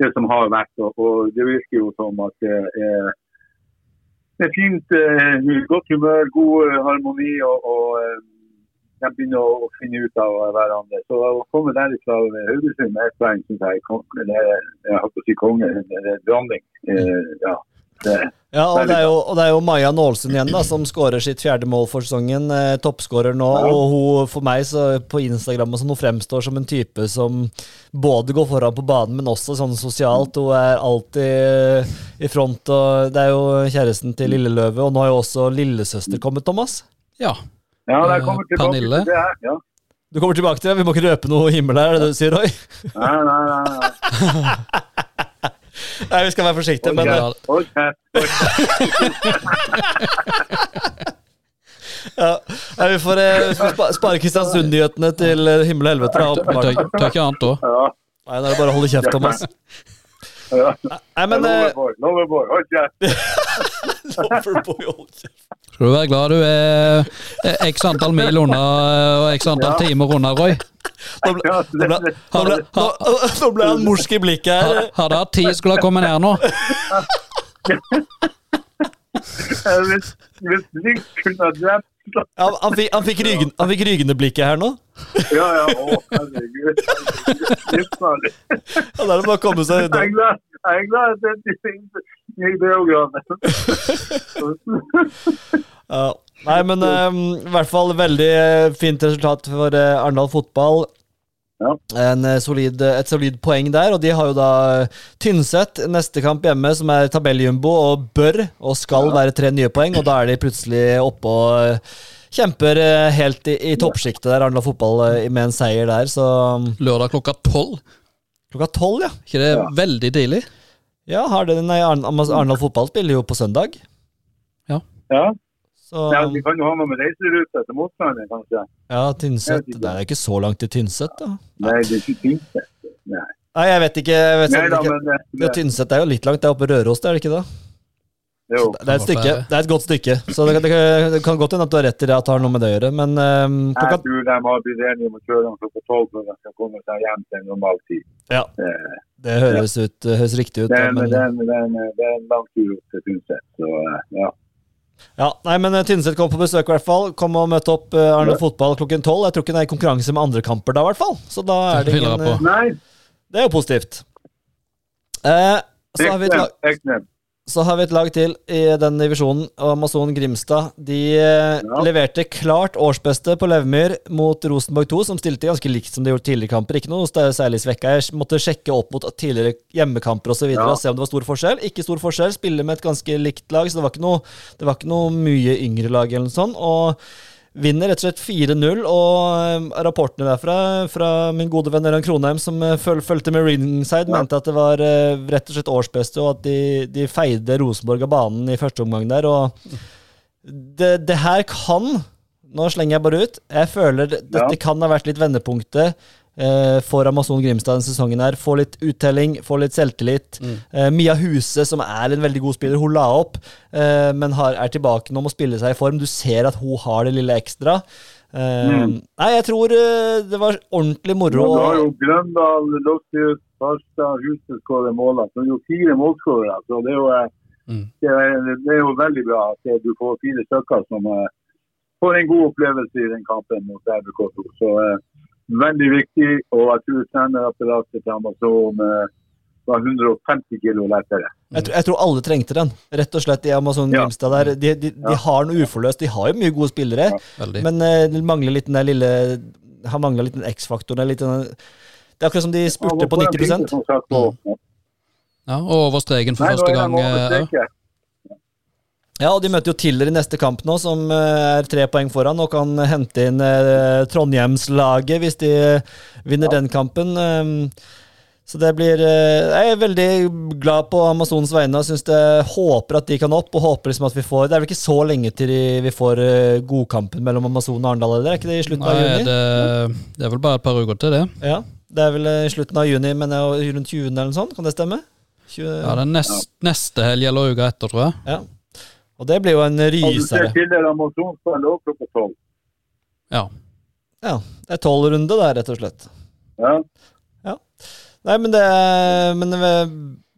det som har vært. Og, det virker jo som at det er, det er fint, eh, godt humør, god harmoni. og, og de begynner å, finne ut av hverandre. Så å komme derifra med Haugesund med ett poeng, syns jeg kon- eller, jeg holdt på å si konge, eller dronning. Eh, ja, det, Ja, og det, er jo, og det er jo Maja Nålsund igjen da, som skårer sitt fjerde mål for sesongen. Eh, Toppskårer nå. Ja. Og hun, for meg så på Instagram og sånn, hun fremstår som en type som både går foran på banen, men også sånn sosialt. Hun er alltid i front. og Det er jo kjæresten til Lilleløve, og nå har jo også lillesøster kommet, Thomas. Ja. ja, Eh, kommer tilbake Pernille? til det her. Ja. Du kommer tilbake til det, vi må ikke røpe noe himmel her, er det det du sier, Roy? Nei, nei, nei. nei. Nei, vi skal være forsiktige, men Ja, eh, kjeft. ja. Nei, vi får, eh, får spare Kristiansund-nyhetene til eh, himmel og helvete. da, åpenbart. ikke annet òg. Ja, Nei, da er det bare å holde kjeft, Thomas. ja. Nei, men Loverboy, hold kjeft. Loverboy, hold kjeft. Skal du være glad du er x antall mil unna og x antall Ja. timer unna, Roy. Nå ble, nå ble, nå ble, nå, nå ble han morsk i blikket her. Hadde hatt tid, skulle ha kommet ned nå. Hvis, hvis Nick kunne drept Ja, han, fikk, han, fikk ryggen, han fikk rygende blikket her nå. Ja, ja, å, herregud. Livsfarlig. Ja, Da er det bare å komme seg unna. glad, jeg er glad i Beograd. Ja. Nei, men eh, i hvert fall veldig fint resultat for uh, Arendal fotball. Ja. En, eh, solid, et solid poeng der, og de har jo da eh, Tynset neste kamp hjemme, som er tabelljumbo, og bør og skal være tre nye poeng, og da er de plutselig oppe og eh, kjemper eh, helt i, i toppsjiktet der, Arendal fotball, eh, med en seier der, så um, Lørdag klokka tolv. klokka tolv, ja. Ikke det Ja. veldig deilig? Ja, har det, nei, Arendal fotball spiller jo på søndag, Ja. Ja, så ja, De kan jo ha noe med reiserute til motstanderen, kanskje. ja, Tynset, det er ikke så langt til Tynset, da. Nei, det er ikke Tynset. Nei, Nei, jeg vet ikke. Jeg vet Nei da, ikke. men det, Det Tynset er jo litt langt, det er oppe i Røros, det er det ikke da? jo. Det er et stykke, det er et godt stykke, så det, kan- det, kan- det kan godt hende at du har rett i det at det har noe med det å gjøre, men ehm, Jeg tror de har blitt enige om å kjøre dem klokka tolv at de skal komme seg hjem til en normal tid. Ja, Eh, det høres, ut, høres riktig ut. Det er, en- men, det, er, en- det, er, en- det er en lang tur opp til Tynset, så eh, ja. Ja, nei, men eh, Tynset kom på besøk, i hvert fall. Kom og møtte opp uh, Arne Fotball klokken tolv. Jeg tror ikke det er i konkurranse med andre kamper da, i hvert fall. Så da er det ingen eh, Det er jo positivt. Eh, så, har vi et lag. Så har vi et lag til i den divisjonen, Amazon Grimstad. De eh, Ja. leverte klart årsbeste på Levmyr mot Rosenborg 2, som stilte ganske likt som de gjorde tidligere kamper. Ikke noe særlig svekka. Jeg måtte sjekke opp mot tidligere hjemmekamper osv. Ja. og se om det var stor forskjell. Ikke stor forskjell. Spiller med et ganske likt lag, så det var ikke noe, det var ikke noe mye yngre lag eller noe sånt. Og Vinner rett og slett 4-0, og eh, rapportene derfra fra min gode venn Ørjan Kronheim, som eh, føl fulgte med ringside, mente at det var eh, rett og slett årsbeste, og at de, de feide Rosenborg av banen i første omgang der. og det, det her kan Nå slenger jeg bare ut. Jeg føler det- dette Ja. kan ha vært litt vendepunktet for Amazon Grimstad denne sesongen. her. Få litt uttelling, få litt selvtillit. Eh, Mia Huse, som er en veldig god spiller, hun la opp, eh, men har, er tilbake nå med å spille seg i form. Du ser at hun har det lille ekstra. Mm. Nei, jeg tror eh, det var ordentlig moro. Ja, da har jo Grøndal, Lossius, Farstad, Huset skåret målene. Så det er jo fire målskårere. Så det er jo, eh, Mm. det er, det er jo veldig bra at du får fire stykker som eh, får en god opplevelse i den kampen mot RBK2. Så eh, veldig viktig. Og jeg tror trenerapparatet til Amazon eh, var 150 kilo lettere. Jeg, tror- jeg tror alle trengte den, rett og slett, i Amazon Ja. Grimstad. der. De, de, de har noe uforløst. De har jo mye gode spillere, ja. men eh, det mangler litt den der lille Har mangla litt den X-faktoren. det er er akkurat som de spurte på 90 Som. Ja, og over streken for Nei, første de gang. Eh. Ja, og de møter jo Tiller i neste kamp nå, som eh, er tre poeng foran, og kan hente inn eh, Trondheimslaget hvis de vinner den kampen. Um, Så det blir eh, Jeg er veldig glad på Amazons vegne og synes det, håper at de kan opp. og håper liksom at vi får Det er vel ikke så lenge til vi får eh, godkampen mellom Amazon og Arendal? Er ikke det i slutten av juni? det, det er vel bare et par uker til det. Ja, Det er vel eh, i slutten av juni, men rundt 20. eller noe sånt? Kan det stemme? 20, Ja, det er nest, neste helg eller uka etter, tror jeg. ja. Og det blir jo en Og rysere. tidligere. Ja. Ja, det er tolv runder der, rett og slett. Ja. Nei, men det Men eh,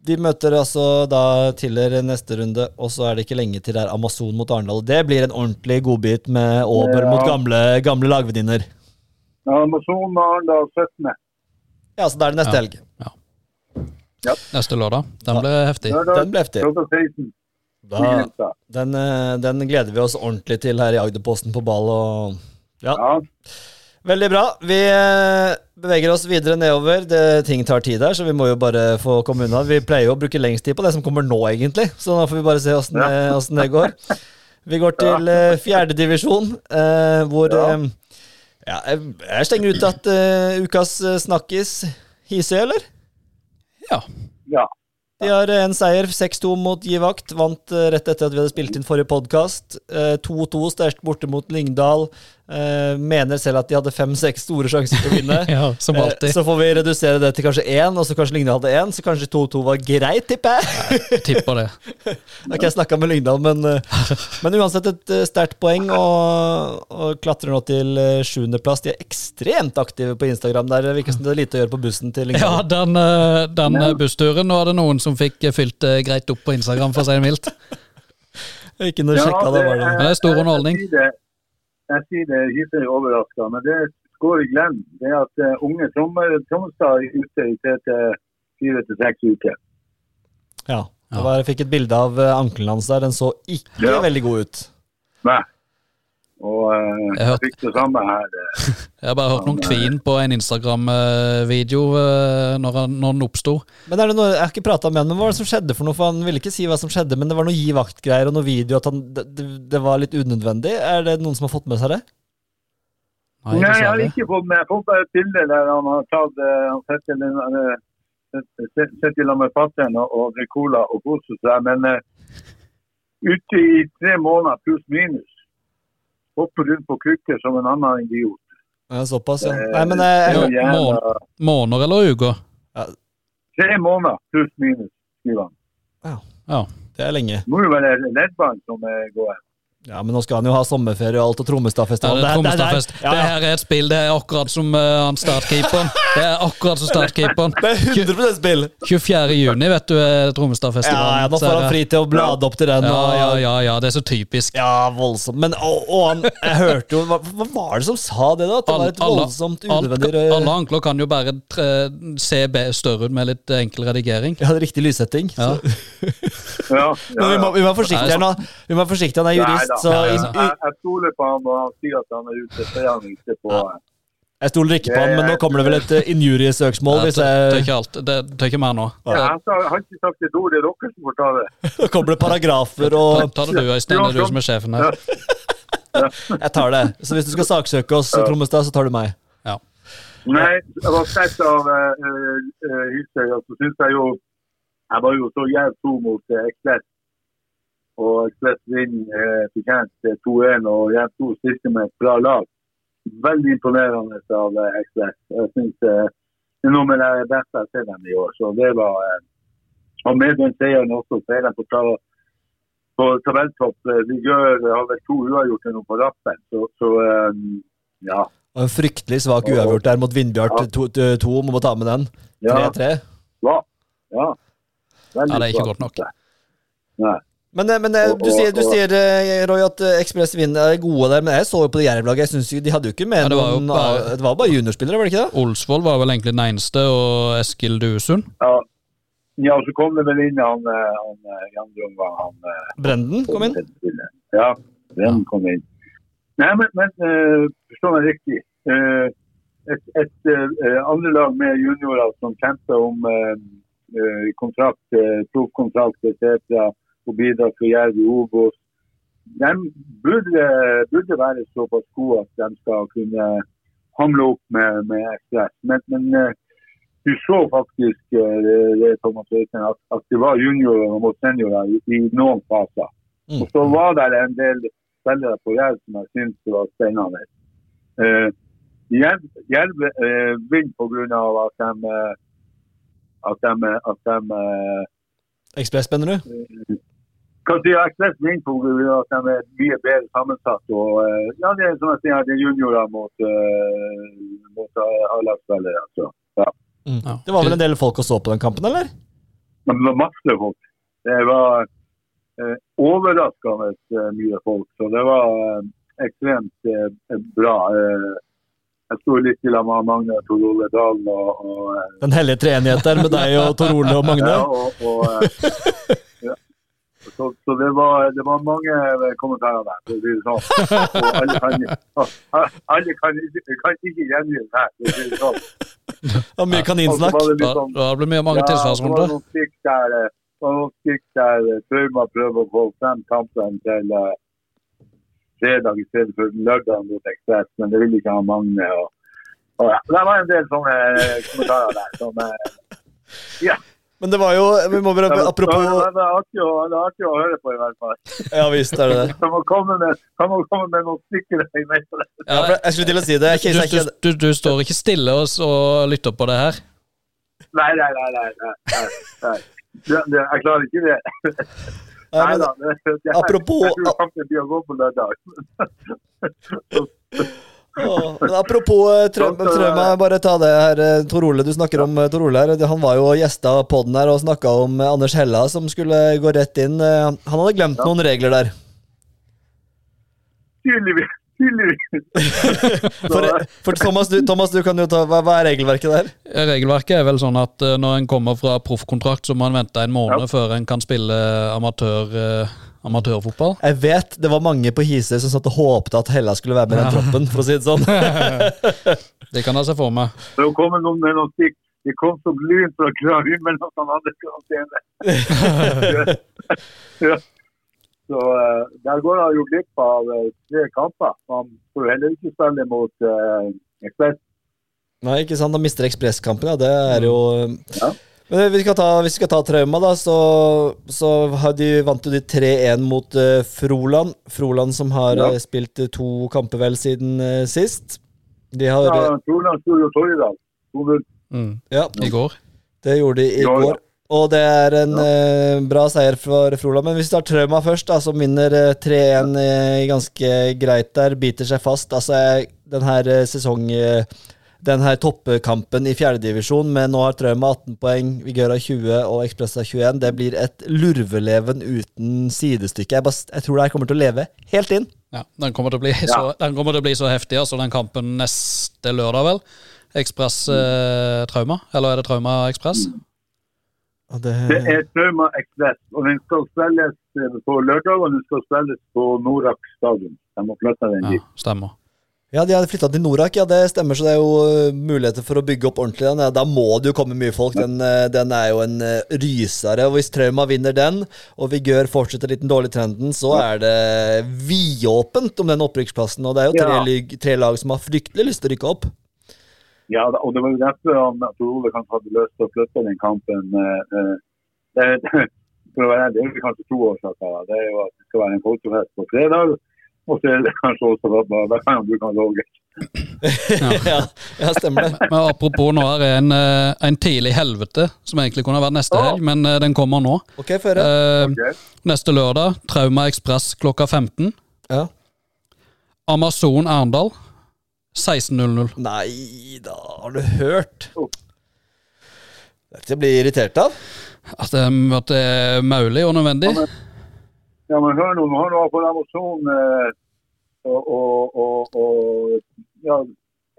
de møter altså da Tiller neste runde, og så er det ikke lenge til det er Amazon mot Arendal. Det blir en ordentlig godbit med over Ja. mot gamle, gamle lagvenninner. Ja, Amazon Arendal 17. Ja, så da er det neste Ja. helg. Neste lørdag. Den ble heftig. Lørdag Den ble heftig. Klokka 16. Da, den, eh, den gleder vi oss ordentlig til her i Agderposten på ball. og ja, Ja. Veldig bra. Vi eh, beveger oss videre nedover. Det, ting tar tid her, så vi må jo bare få komme unna. Vi pleier jo å bruke lengst tid på det som kommer nå, egentlig. Så da får vi bare se åssen det, det går. Vi går til eh, fjerdedivisjon, eh, hvor Ja. ja, jeg, jeg stenger ut at uh, ukas snakkis Hisøy, eller? Ja. ja. De har en seier, 6-2 mot Givakt. Vant eh, rett etter at vi hadde spilt inn forrige podkast. 2-2 sterkt borte mot Lyngdal. Eh, mener selv at de hadde fem-seks store sjanser til å vinne. Ja, som Eh, alltid. Så får vi redusere det til kanskje én, og så kanskje Lyngdal hadde én. Så kanskje 2-2 var greit, tipper jeg. Tipper det. Har ikke jeg snakka med Lyngdal, men, eh, men uansett et sterkt poeng, og, og klatrer nå til sjuendeplass. De er ekstremt aktive på Instagram. Der virker som det er lite å gjøre på bussen til Ja, den, den bussturen, nå er det noen som fikk fylt greit opp på Instagram, for å si det mildt. Ikke noe sjekka, det var det. Men det er stor underholdning. Det- jeg sier det, er overraska, men det går i glem. Det er at eh, unge Tromsdal er ute i tre til fire til seks uker. Ja. Jeg fikk et bilde av eh, ankelen hans der. Den så ikke Ja. veldig god ut. Nei. Og eh, Jeg jeg hørte- fikk det samme her. eh. Jeg har bare hørt noen kvin på en Instagram-video eh, når, han- når den oppsto. Men er det noe, Jeg har ikke prata med han, men hva var det som skjedde for noe? For Han ville ikke si hva som skjedde, men det var noe gi vakt-greier og noe video at han, det, det- var litt unødvendig. Er det noen som har fått med seg det? Nei, Nei, jeg har ikke fått med. Jeg har fått bare et bilde der han har tatt eh, Han sitter eh, sitter- sitter sammen med fatter'n og, og drikker cola og koser seg. Men eh, ute i tre måneder pluss minus. Hopper rundt på krykker som en annen idiot. Ja, såpass, ja. Eh, Nei, men er Ja, jævla- Måneder eller uker? Tre måneder pluss minus, skriver han. Ja. det er lenge. Det må jo være leddbånd som går. Ja, Men nå skal han jo ha sommerferie og alt og Ja, Trommestadfestivalen. det er Trommestadfest. Ja, Det ja. her er et spill, det er akkurat som uh, han startkeeperen. Det er akkurat som startkeeperen. Det er 100 spill! 24. juni, vet du, er Ja, Trommestadfestivalen. ja, Nå får er han fri til å blade opp til den. Ja, og, ja, ja, ja, det er så typisk. Ja, voldsomt. Men og, og han, jeg hørte jo hva, hva var det som sa det, da? At det var et voldsomt unødvendig Alle ankler kan jo bare tre, se be- større ut med litt enkel redigering. Jeg hadde riktig lyssetting. Ja. Ja, ja, Men vi må, vi må være forsiktige her nå. Vi må være forsiktige, Han er jurist, Så Ja, ja. Jeg, jeg stoler på han når han sier at han er ute. Så er han ute på Ja. jeg stoler ikke på han, men nå kommer det vel et uh, injuriesøksmål Ja, hvis tør jeg ikke alt. Det tør ikke mer nå. ja, Jeg har ikke sagt et ord, det er dere som får ta det. Nå kommer det paragrafer og ta det du, Øystein. Det er du som er sjefen her. Jeg tar det. Så hvis du skal saksøke oss, Trommestad, så tar du meg. Nei, jeg var sett av uh, uh, Hysøy, og så syns jeg jo Jeg var jo så jævlig to mot Ekspress. Og Ekspress vinner uh, fortjent uh, 2-1, og Jerv 2 stilte med et bra lag. veldig imponerende av eh, Ekspress. Jeg synes eh, det er noe med det beste jeg har sett dem i år. Så det var eh, Og med den seieren også, så er de på, ta- på tabelltopp. Eh, De gjør, har vel to uavgjorte nå på rappen, så, så eh, ja. Og en fryktelig svak uavgjort der mot Vindbjart Ja. 2, må ta med den. 3-3. ja. ja. Veldig Ja, det er ikke godt nok. Nei. Men, eh, men eh, Og- du sier, du og- sier eh, Roy, at Ekspress vinner er gode der, men jeg så jo på det Jerv-laget. Jeg synes De hadde jo ikke med Ja, det var jo noen bare- Det var bare juniorspillere, var det ikke det? Olsvold var vel egentlig den eneste, og Eskil Duesund. Ja. ja, så kom det vel inn han, eh, han eh, andre omgang. Han, eh, Brenden kom inn. Ja, den kom inn. Nei, men, men eh, forstå meg riktig. Et, et et andre lag med juniorer som kjemper om kontrakt, proffkontrakt etc. og bidra for Jerv i Obos, de burde, burde være såpass gode at de skal kunne hamle opp med, med Ekspress. Men, men eh, du så faktisk eh, det, Thomas Øystein, at, at det var juniorer mot seniorer i, i noen faser. Mm. Og så var det en del spillere på Jerv som jeg syntes var spennende. Uh, Jerv Jerv, eh, vinner pga. at de uh, at de, at de eh, du? mener du? kan si Ekspress vinner pga. at de er mye bedre sammensatt. og eh, ja, Det er som jeg sier, det er juniorer mot, uh, mot A-lagsspillere. Altså. Ja. Mm. Ja. Det var vel en del folk å så på den kampen, eller? Men det var masse folk. Det var eh, overraskende eh, mye folk. Så det var eh, ekstremt eh, bra. Eh, jeg sto litt i lag med Magne Tor Ole Dahl og, og eh, Den hellige treenighet der med deg og Tor Ole og Magne. Ja, og, og, eh, ja. Så, så det, var, det var mange eh, kommentarer der. for å si det sånn. Og alle kan, alle kan, kan ikke gjengi det her. for å si det sånn. Og mye Og så kaninsnakk. var det Da, litt sånn- da blir det mye mange ja, det var tilsvarsrunder. noen stikk der, eh, det var noen stikk der eh, Trauma prøver å få frem kampen til eh, fredag i stedet for lørdag mot Ekspress, men det ville ikke ha Magne. Og, og ja. Det var en del sånne eh, kommentarer der. Som, eh, Men det var jo Vi må bare Apropos det, var artig å, høre på, i hvert fall. Ja visst er det det. Kan man komme med, kan man komme med noen stykker? Ja, jeg skulle til å si det. Du, du, du, du står ikke stille og, og lytter på det her. Nei, nei, nei. nei, nei, nei, nei. Det, det, jeg klarer ikke det. Ja, Nei men- da. Det, det, apropos- Jeg tror faktisk de å gå på lørdag. Åh, men apropos Trømme, Trøm, Trøm, bare ta det her. eh, Tor Ole, du snakker om eh, Tor Ole her. Han var jo gjesta podden her og snakka om eh, Anders Hella som skulle gå rett inn. Eh, Han hadde glemt noen regler der. Tydeligvis. Tydeligvis. For, for Thomas, du, Thomas, du kan jo ta Hva, hva er regelverket der? Regelverket er vel sånn at eh, når en kommer fra proffkontrakt, så må en vente en måned Ja. før en kan spille amatør, eh, amatørfotball. Jeg vet det var mange på Hisøy som satt og håpte at Hella skulle være med i den troppen, for å si det sånn. Det kan jeg se for meg. Det kom noen med noen stikk. Det kom som lyn fra klar himmel at han hadde karantene. ja. Så eh, der går han jo glipp av eh, tre kamper. Han får heller ikke spille mot uh, Ekspress. Nei, ikke sant? Han mister Ekspresskampen, ja. Det er jo Ja. Men vi skal ta, hvis vi skal ta Trauma, da, så, så de, vant jo de 3-1 mot uh, Froland. Froland som har Ja. eh, spilt eh, to kamper vel siden uh, sist. De har Ja, Froland sto jo forrige dag. 2-0. Mm. Ja, I går. det gjorde de i Ja, ja. går. Og det er en eh, bra seier for Froland. Men hvis vi tar Trauma først, da, som vinner eh, 3-1 uh, ganske greit der, biter seg fast. Altså, den her eh, sesong... den her toppkampen i fjerdedivisjon, men nå har Trauma 18 poeng, Vigøra 20 og Ekspressa 21. Det blir et lurveleven uten sidestykke. Jeg, bare, jeg tror det her kommer til å leve helt inn. Ja, den kommer til å bli så, den til å bli så heftig, altså den kampen neste lørdag, vel. Ekspress eh, Trauma, eller er det Trauma Ekspress? Og det, Det er Trauma Ekspress, og den skal spilles eh, på lørdag, og den skal spilles på Norak stadion. De må flytte den Ja, stemmer. Ja, de hadde flytta til Norak, ja, det stemmer. Så det er jo eh, muligheter for å bygge opp ordentlig. Den. Ja, Da må det jo komme mye folk. Den, eh, den er jo en eh, rysere. Og hvis Trauma vinner den, og Vigør fortsetter litt den dårlige trenden, så er det vidåpent om den opprykksplassen. Og det er jo tre, Ja. tre lag som har fryktelig lyst til å rykke opp. Ja, og det var jo derfor han Tor kanskje hadde lyst til å flytte den kampen. Det, for å være ærlig, det er jo kanskje to årsaker. Det er jo at det skal være en folkefest på fredag. Og så er det kanskje også at da gang du kan logge. ja, ja, stemmer det. Men apropos, nå er det en, eh, en tidlig helvete, som egentlig kunne vært neste helg, men eh, den kommer nå. Ok, føre. Eh, okay. neste lørdag, Trauma Ekspress klokka 15. Ja. Amazon Arendal 16.00. Nei da, har du hørt? Dette blir jeg irritert av. At det, at det er mulig og nødvendig. Ja, men hør nå, nå har du iallfall Amazon eh, og, og, og, og ja,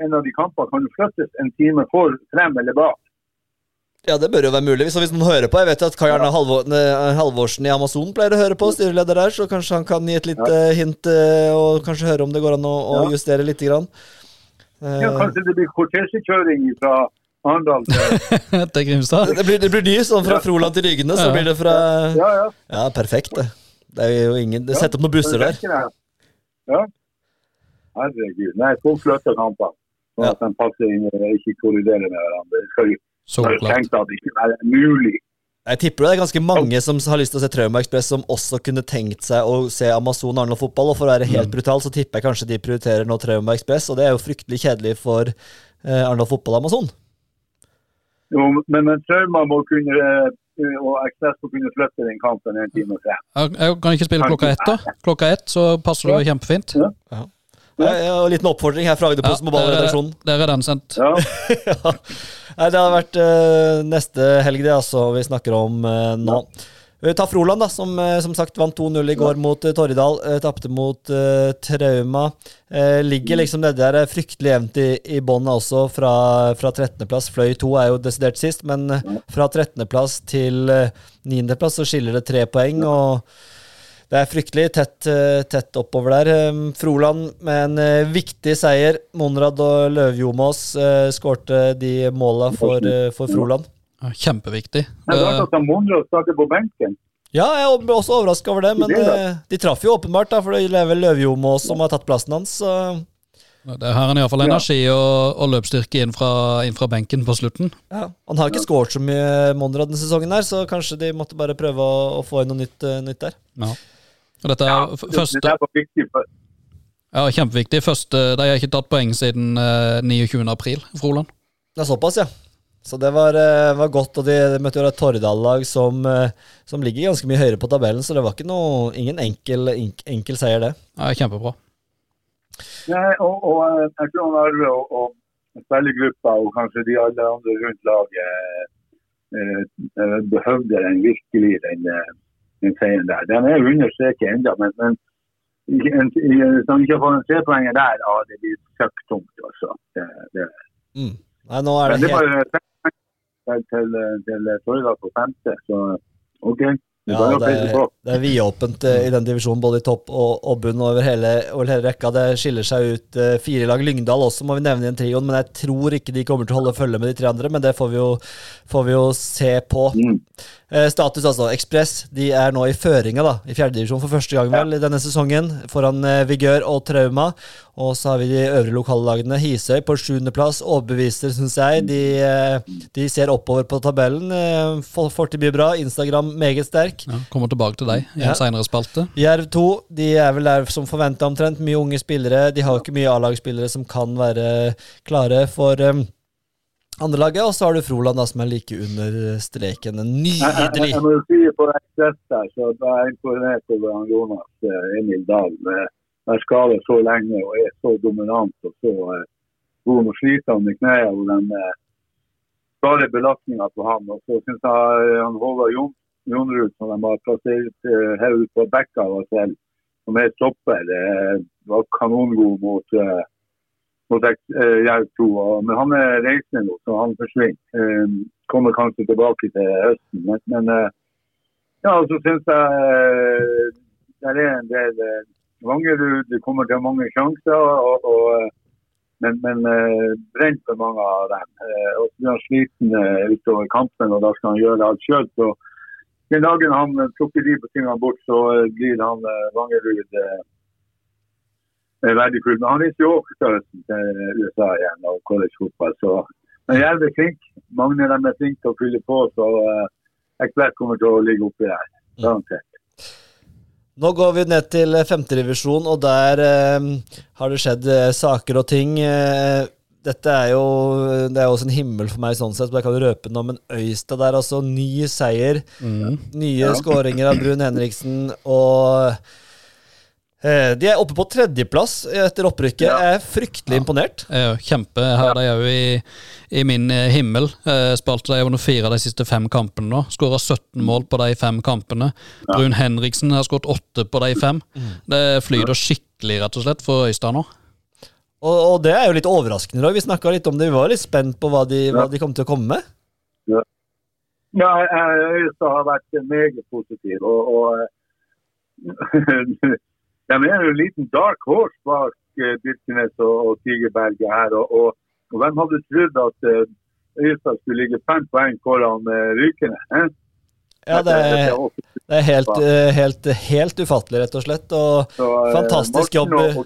en av de kampene kan jo flyttes en time for frem eller bak. Ja, det bør jo være mulig. Hvis, hvis noen hører på Jeg vet at Kai Arne Halvor, Halvorsen i Amazon pleier å høre på, styreleder der, så kanskje han kan gi et lite hint eh, og kanskje høre om det går an å, å Ja. justere lite grann. Eh, Ja, kanskje det blir kortesjekjøring fra Arendal til Grimstad. det, blir, det blir ny, sånn fra Froland til Rygne, så Ja. blir det fra Ja, ja. Ja, perfekt, det. Det er jo ingen Sett opp noen busser der. Ja. Herregud. Nei, folk flytter kamper. Sånn at de passer inn og ikke kolliderer med hverandre. Det skal jo klart. at det ikke er mulig. Jeg tipper det er ganske mange som har lyst til å se Trauma Express, som også kunne tenkt seg å se Amazon Arendal fotball. Og for å være helt brutal, så tipper jeg kanskje de prioriterer nå Trauma Express, og det er jo fryktelig kjedelig for eh, Arendal fotball Amazon. Jo, men, men Trauma må kunne eh, og Ekspress må kunne flytte den kampen en time og Jeg, jeg kan ikke spille klokka ett, da. Klokka ett, så passer det kjempefint. Ja, ja, og en liten oppfordring her fra Agderposten Ja, på ballredaksjonen. Der er den sendt. Ja. ja. Det har vært eh, neste helg, det, altså, vi snakker om eh, nå. Vi tar Froland, da, som eh, som sagt vant 2-0 i går mot uh, Torridal. Tapte mot uh, Trauma. Uh, ligger liksom nedi der eh, fryktelig jevnt i, i bånn også, fra, fra 13.-plass. Fløy 2 er jo desidert sist, men eh, fra 13.-plass til uh, 9.-plass så skiller det tre poeng. og det er fryktelig tett, eh, tett oppover der. Eh, Froland med en eh, viktig seier. Monrad og Løvjomås skårte de måla for, eh, for Froland. Kjempeviktig. Det er rart Eh, starter på benken. Ja, jeg ble også overraska over det, men eh, de traff jo åpenbart, da, for det er vel Løvjomås som har tatt plassen hans. Så Det har han iallfall Ja. energi og, og løpsstyrke inn fra, inn fra benken på slutten. ja. Han har ikke skåret så mye Monrad denne sesongen, her, så kanskje de måtte bare prøve å, å få inn noe nytt, eh, nytt der. Ja. Og dette er ja, første, ja, kjempeviktig. Første, de har ikke tatt poeng siden eh, 29. april, Froland. Det er såpass, ja. Så det var, eh, var godt, og de, de møtte jo et Tordal-lag som, eh, som ligger ganske mye høyere på tabellen, så det var ikke noe, ingen enkel, enkel seier, det. Ja, kjempebra. Nei, og, og eh, jeg tror han Arve og, og spillergruppa og kanskje de alle andre rundt laget eh, eh, behøvde den virkelig, den, eh, den seieren der. Den er understreket under streken ennå, men, men hvis han ikke får en trepoenger der, ja, det blir søkktungt. Altså. Det, det, Mm. Nei, nå er det det helt bare til, til, til på femte, så OK. Det Ja, er det er, det er vidåpent eh, i den divisjonen, både i topp og, og bunn over hele, over hele rekka. Det skiller seg ut eh, fire lag. Lyngdal også må vi nevne i en trioen, men jeg tror ikke de kommer til å holde følge med de tre andre. Men det får vi jo, får vi jo se på. Mm. Eh, status, altså. Ekspress de er nå i føringa da, i fjerdedivisjon for første gang vel i denne sesongen, foran eh, Vigør og Trauma. Og så har vi de øvrige lokallagene. Hisøy på sjuendeplass. Overbeviser, syns jeg. De, eh, de ser oppover på tabellen. Eh, får til mye bra. Instagram meget sterk. Ja, kommer tilbake til deg i Ja. en seinere spalte. Jerv 2 de er vel der som forventa omtrent. Mye unge spillere. De har jo ikke mye A-lagsspillere som kan være klare for um, andrelaget. Og så har du Froland, da, som er like under streken. En Jeg, jeg, Nydelig! jeg må jo si på Ekspress der, så da er jeg imponert over Jonas eh, Emil Dahl. med Være skadet så lenge og er så dominant og så eh, god. Sliter han i knærne og den eh, bare belastninga på han. Og så syns jeg eh, han Håvard Jon, Jonrud, som de har plassert eh, her ute på bekka av selv, som er stopper, eh, var kanongod mot eh, mot eh, Jerv 2. Men han er reisende nå, så han forsvinner. Eh, kommer kanskje tilbake til høsten. Men, men ja, så syns jeg det er en del eh, Vangerud kommer til mange sjanser, og, og, eh, men, men eh, brent for mange av dem. Eh, og så blir han sliten utover kampen, og da skal han gjøre alt sjøl. Så den dagen han plukker de på tingene bort, så blir han Vangerud verdifull. Men han reiser jo også til USA igjen og collegefotball. Så men Jerv er flink. Mange av dem er flinke til å fylle på, så Ekspress kommer til å ligge oppi der. Garantert. Nå går vi ned til femterevisjon, og der eh, har det skjedd eh, saker og ting. Eh, dette er jo det er jo også en himmel for meg, sånn sett, så jeg kan røpe noe. Men Øystad der, altså. Ny seier. Nye skåringer av Brun Henriksen. Og eh, de er oppe på tredjeplass etter opprykket. Jeg er fryktelig imponert. Jeg er kjempe. Her er de òg i, i min eh, himmel. Spalte Spilte de under fire av de siste fem kampene nå. Skåra 17 mål på de fem kampene. Brun Henriksen har skåret åtte på de fem. Det flyter skikkelig, rett og slett, for Øystad nå. Og, og det er jo litt overraskende. da. Vi snakka litt om det. Vi var litt spent på hva de, hva de kom til å komme med. Ja, jeg- Øystad har vært meget positiv. Og, og de er jo en liten dark horse bak eh, Birkenes og, og Tigerberget her. Og, og, og hvem hadde trodd at eh, Øystad skulle ligge fem poeng foran uh, Rykene? Eh? Ja, det er, det er helt, eh, helt, helt ufattelig, rett og slett. Og så, eh, fantastisk jobb. Og.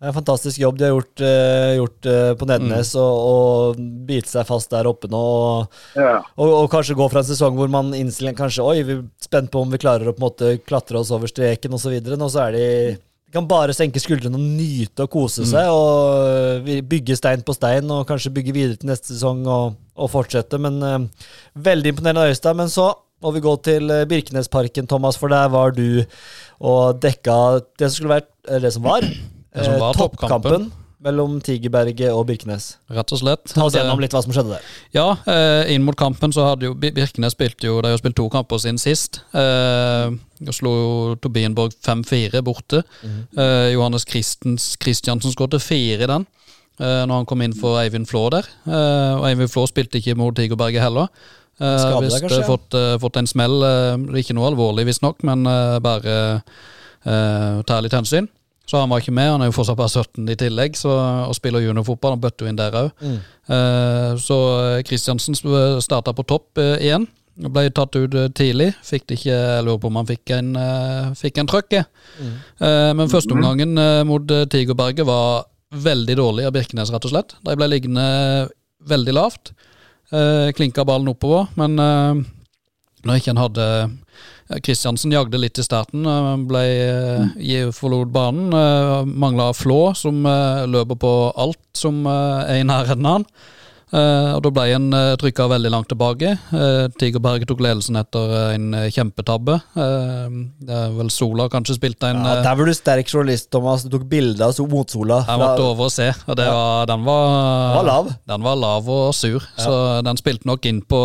Det er en fantastisk jobb de har gjort, uh, gjort uh, på Nednes, og, og bite seg fast der oppe nå. Og, Ja. og, og kanskje gå fra en sesong hvor man innstiller kanskje Oi, vi er spent på om vi klarer å på en måte klatre oss over streken osv. Nå så er de de kan bare senke skuldrene og nyte og kose seg. og Bygge stein på stein og kanskje bygge videre til neste sesong og, og fortsette. Men uh, veldig imponerende av Øystein. Men så må vi gå til Birkenesparken, Thomas, for der var du og dekka det som skulle vært eller det som var, Eh, toppkampen mellom Tigerberget og Birkenes. Rett og slett. Ta oss gjennom litt hva som skjedde der. Ja, eh, inn mot kampen så hadde jo Birkenes spilt jo De har spilt to kamper siden sist. Eh, og slo Tobienborg 5-4 borte. eh, Johannes Christens, Christiansen skåret fire i den. eh, når han kom inn for Eivind Flå der. Eh, og Eivind Flå spilte ikke mot Tigerberget heller. Skade der, kanskje, ja. fått, fått en smell. ikke noe alvorlig, visstnok, men bare uh, ta litt hensyn. Så han var ikke med. Han er jo fortsatt bare 17 i tillegg, så, og spiller juniorfotball. Han bøtte jo inn der òg. Eh, så Kristiansen starta på topp eh, igjen. Ble tatt ut eh, tidlig. Fikk det ikke, Jeg lurer på om han fikk en, uh, fikk en trøkk. Eh, men førsteomgangen uh, mot eh, Tigerberget var veldig dårlig av Birkenes, rett og slett. De ble liggende veldig lavt. Uh, klinka ballen oppover, men eh, når ikke en hadde Kristiansen jagde litt i starten, eh, ble, uh, forlot banen. Uh, Mangla Flå, som eh, løper på alt som eh, er i nærheten av han. Eh, og Da ble en uh, trykka veldig langt tilbake. Tigerberget tok ledelsen etter eh, en eh, kjempetabbe. Eh, det er vel Sola kanskje spilte en Ja, eh, der var du sterk journalist, Thomas. Du tok bilde av so- motsola. Jeg måtte over og se, og det var, den var, Den var lav. Den var lav og sur, så den spilte nok inn på,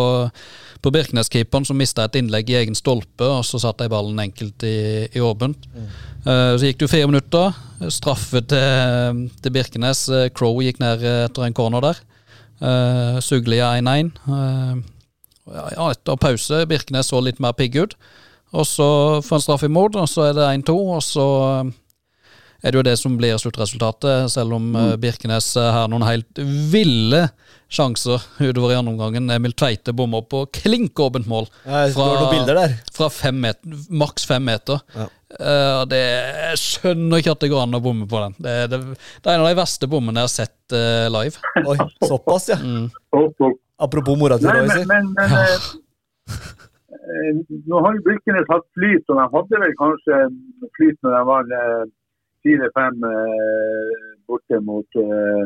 på Birkenes-keeperen, som mista et innlegg i egen stolpe, og så satte de ballen enkelt i, i åpent. Eh, så gikk det jo fire minutter. Straffe til, til Birkenes. Eh, Crow gikk ned etter en corner der. Uh, Suglia 1-1. Uh, ja, etter pause Birkenes så litt mer pigg ut. Og så får en straff imot, og så er det 1-2, og så eh, er det jo det som blir sluttresultatet, selv om mm. Birkenes eh, har noen helt ville sjanser utover i andre omgang. Emil Tveite bommer på klinkåpent mål der. fra fem meter, maks fem meter. Ja. Uh, det, jeg skjønner ikke at det går an å bomme på den. Det, det, det er en av de verste bommene jeg har sett uh, live. Oi, såpass, ja. Og, Apropos mora til Roy, men, men, men eh, eh, nå har Birkenes hatt flyt, og de hadde vel kanskje flyt når de var fire-fem eh, borte mot eh,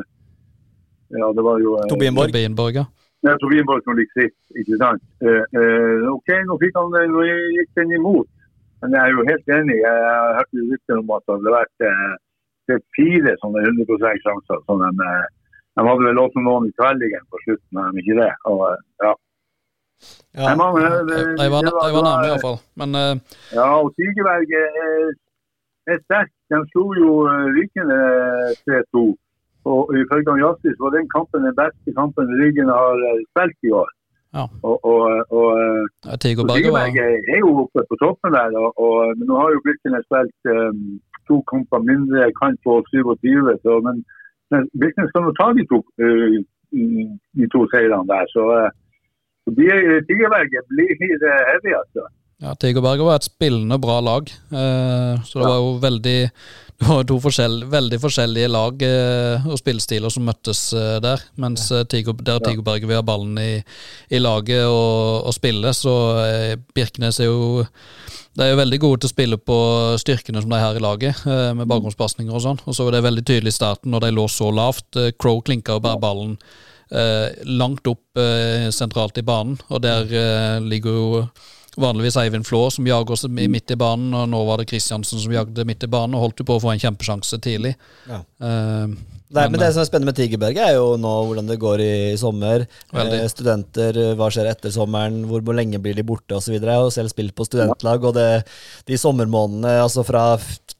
Ja, det var jo eh, Tobienborg. Bienborg, ja. Ja, Tobienborg som ligger sist, ikke sant. Eh, eh, ok, nå fikk han det, nå gikk den imot. Men jeg er jo helt enig. Jeg har hørt jo rykter om at det hadde vært eh, det er fire sånne 100 sjanser. Så de, eh, de hadde vel også noen i kvellingen på slutten, men ikke det? Og, ja. Ja. Nei, man, De det- var, det var- det nærme, iallfall. Men uh, Ja, og Tigerberget er, er sterk. De slo jo Rikene Rykene 3-2. Og ifølge Jastis var den kampen den beste kampen Ryggen har eh, spilt i år. Ja. Og, og, og, eh, ja, og Tigerberget er jo oppe på toppen der. Og, og, men nå har jo Birkenes spilt um, to kamper mindre, kan få 27. Så, men, men Birkenes skal nå ta de to, uh, de to seirene der. Så, uh, så blir heavy, altså. Ja, Tigerberget var et spillende bra lag. Eh, så det var jo veldig Det var to forskjell, veldig forskjellige lag eh, og spillestiler som møttes eh, der. Mens Tiger, der Tigerberget Berge vil ha ballen i, i laget og, og spille, så Birkenes er jo de er jo veldig gode til å spille på styrkene som de har i laget, med bakgrunnspasninger og sånn. Og så var det veldig tydelig i starten, når de lå så lavt. Crow klinka jo bare ballen langt opp sentralt i banen, og der ligger jo vanligvis Eivind Flå som jager oss midt i banen, og nå var det Kristiansen som jagde midt i banen, og holdt jo på å få en kjempesjanse tidlig. Ja. Uh, Nei, men Men, Det eh, som er spennende med Tigerberget, er jo nå hvordan det går i sommer. Eh, studenter, eh, hva skjer etter sommeren, hvor, hvor lenge blir de borte osv. Jeg har selv spilt på studentlag, og det, de sommermånedene altså fra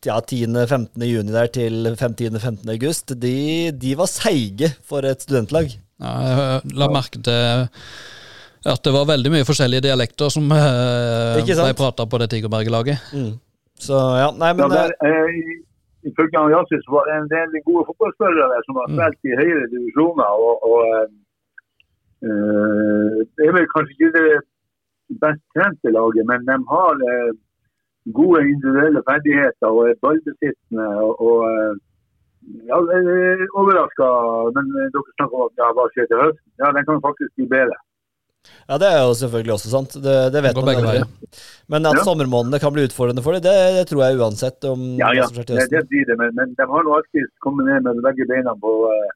ja, 10.-15. juni der til 10.-15. august, de, de var seige for et studentlag. Ja, jeg la merke til at det var veldig mye forskjellige dialekter som eh, ble prata på det Tigerberget-laget. Så ja, nei, Ja, men der, eh, eh, i- Ifølge han var det en del gode fotballspillere der som har spilt i høyere divisjoner. og, og eh, eh, Det er vel kanskje ikke det best trente laget, men de har eh, gode individuelle ferdigheter og er ballbesittende. og, og eh, ja, Overraska, men eh, dere snakker om at ja, hva skjer til høsten? Ja, Den kan faktisk bli bedre. Ja, det er jo selvfølgelig også sant. Det, det vet det man aldri. Men at Ja. sommermånedene kan bli utfordrende for dem, det, det tror jeg uansett. om Ja, ja, det, det blir det, men, men de har nå alltid kommet ned med begge beina på, eh,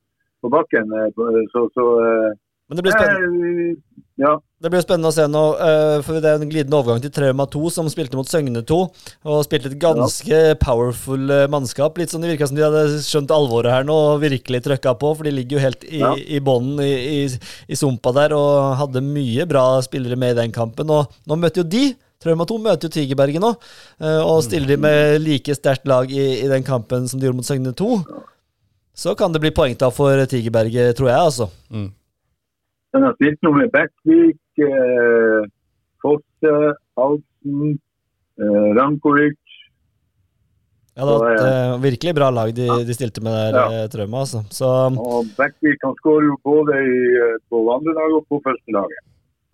på bakken. eh, Så, så eh, Men det blir spennende. Ja. Det blir spennende å se nå, eh, for det er en glidende overgang til Trauma 2, som spilte mot Søgne 2. Og spilte et ganske powerful eh, mannskap. Litt sånn Det virka som de hadde skjønt alvoret her nå og virkelig trøkka på, for de ligger jo helt i, Ja. i bånden i, i, i sumpa der og hadde mye bra spillere med i den kampen. Og nå møter jo de Trauma 2 møter jo Tigerberget nå, eh, og stiller de med like sterkt lag i, i den kampen som de gjorde mot Søgne 2. Så kan det bli poengtap for Tigerberget, tror jeg, altså. Den har spilt noe med Bekkvik, eh, Fosse, Halsen, eh, Rankovic. Ja, det var et eh, virkelig bra lag de, de stilte med der, Ja. eh, Trauma, altså. Så Og Bekkvik han skårer jo både i, på andre andrelaget og på første førstelaget.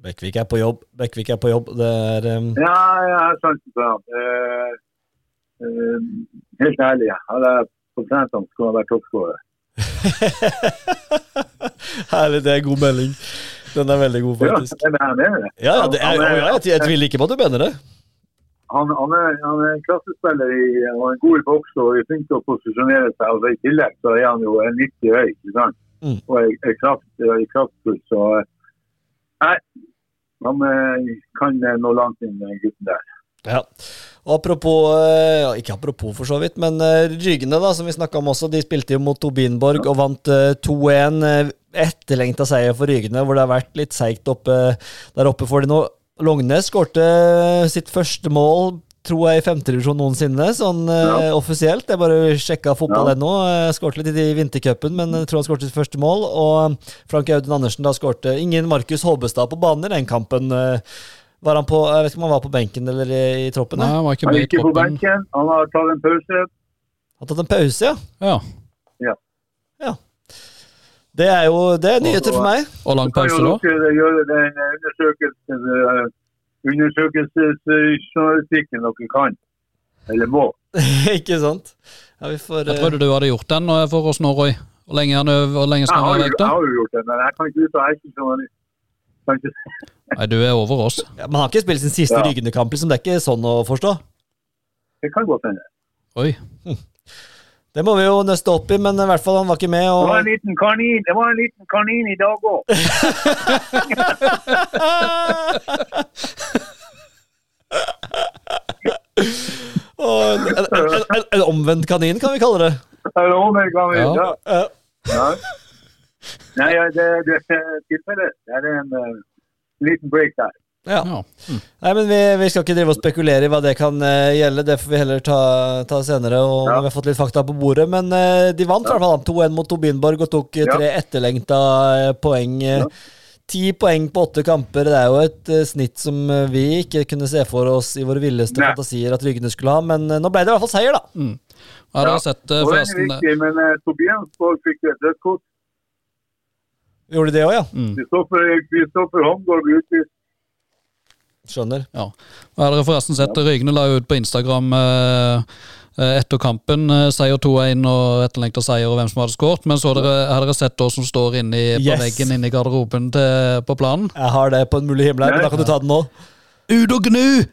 Bekkvik er på jobb. Bekkvik er på jobb. Det er um, Ja, jeg har sansen for ham. Eh, eh, helt ærlig, hadde jeg fått trent ham, skulle han vært toppskårer. Herlig, det er god melding. Den er veldig god, faktisk. Ja, det er det. Ja, det er, er- jeg, jeg tviler ikke på at du mener det. han, han, er, han er en klassespiller i, og en god boks og er flink til å posisjonere seg. Altså, I tillegg så er han jo en 90 høy ikke sant? Mm. og er, er, kraft, er kraftfull. Så eh, nei, han eh, kan eh, nå langt inn, den gutten der. Ja. Og apropos, eh, ja, ikke apropos for så vidt, men Ryggene Rygene, da, som vi snakka om også, de spilte jo mot Tobinborg og vant eh, 2-1. eh, Etterlengta seier for Rygene, hvor det har vært litt seigt der oppe for de nå. Longnes skårte sitt første mål, tror jeg, i femtedivisjon noensinne, sånn eh, Ja. offisielt. Jeg bare sjekka fotball.no. Ja. Eh, Skårte litt i vintercupen, men jeg tror han skårte sitt første mål. Og Frank Audun Andersen da skårte ingen Markus Hobbestad på banen i den kampen. eh, Var han på, jeg vet ikke om han var på benken eller i, i troppen? Nei, han var ikke Han ikke på benken, han har tatt en pause. Han har tatt en pause, ja. Ja. ja. Det er jo det er nyheter for meg. Og lang pause da? dere gjøre den undersøkelsen, eh, undersøkelsesjournalistikken dere kan, eller må. ikke sant? Ja, vi får Jeg trodde du hadde gjort den for oss nå, Roy. Hvor lenge, han hvor lenge Jeg skal han har, være jo, da? jeg har jo gjort den, men jeg kan ikke ut av journalist. Kan ikke- Nei, du er over oss. ja, han har ikke spilt sin siste Ja. Rygende-kamp, liksom. Det er ikke sånn å forstå. Det kan godt hende. Oi. Det må vi jo nøste opp i, men i hvert fall han var ikke med. Det var en liten kanin, det var en liten kanin i dag òg. Og en, en, en, en, en omvendt kanin, kan vi kalle det. En omvendt Ja. Ja. Ja. Nei, ja, det, det er tilfellet. Det er en uh, liten break der. Ja. Ja. Nei, men vi, vi skal ikke drive og spekulere i hva det kan uh, gjelde. Det får vi heller ta, ta senere, og Ja. vi har fått litt fakta på bordet. Men uh, de vant i hvert fall 2-1 mot Tobinborg og tok Ja. tre etterlengta poeng. Ti poeng på åtte kamper. Det er jo et snitt som vi ikke kunne se for oss i våre villeste Nei. fantasier at Ryggene skulle ha, men nå ble det i hvert fall seier, da. Har du sett eh, Og den er forresten viktig, men uh, Tobias Borg fikk et rødt kort. Gjorde de det òg, ja? Kristoffer mm. Holmgaard ble utvist. Skjønner. Ja. Og Har dere forresten sett Rygne la ut på Instagram eh, eh, etter kampen. eh, Seier 2-1 og etterlengta seier og hvem som hadde skåret. Men så dere, har dere sett hva som står inni, på Yes. veggen inne i garderoben til, på planen? Jeg har det på en mulig himmel her, men da kan du ta den nå. Ut og gnu!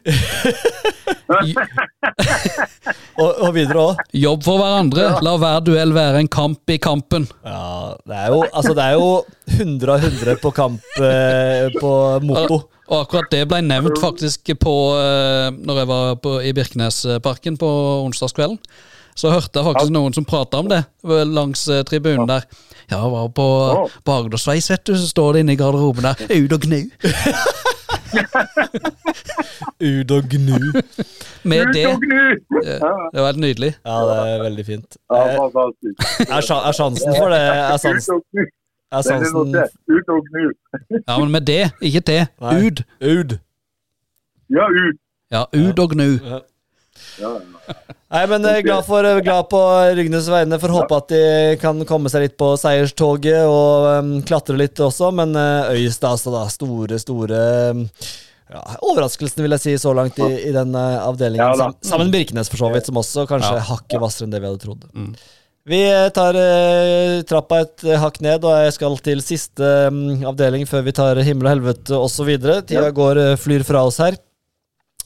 Og, og videre òg. Jobb for hverandre. La hver duell være en kamp i kampen. Ja, det er jo, altså det er jo 100 av 100 på kamp eh, på moto. Og akkurat det ble nevnt faktisk på eh, Når jeg var på, i Birkenesparken på onsdagskvelden. Så hørte jeg faktisk noen som prata om det eh, langs eh, tribunen der. Ja, jeg var på, på Agdersveis, vet du, så står det inne i garderoben der. Ut og gnu! Ud og gnu. Med det. Ut og gnu! Ja, Det var helt nydelig. Ja, det er veldig fint. Ja, Eh, fantastisk. Er, sja- er sjansen for det Er, Ut sans, og gnu. er er sansen notert. Ut og gnu. Ja, men med det, ikke det. Nei. Ud. Ud. Ja, ut. Ja, ut og gnu. Ja, ja. Nei, men jeg er glad, for, glad på Rygnes vegne. Får håpe at de kan komme seg litt på seierstoget og um, klatre litt også. Men uh, Øystad, altså, da. Store, store um, ja, Overraskelsen, vil jeg si, så langt i, i den uh, avdelingen. Ja sammen med Birkenes, for så vidt, som også kanskje Ja. hakket hvassere enn det vi hadde trodd. Vi eh, tar trappa et hakk ned, og jeg skal til siste um, avdeling før vi tar himmel og helvete osv. Tida går, uh, flyr fra oss her.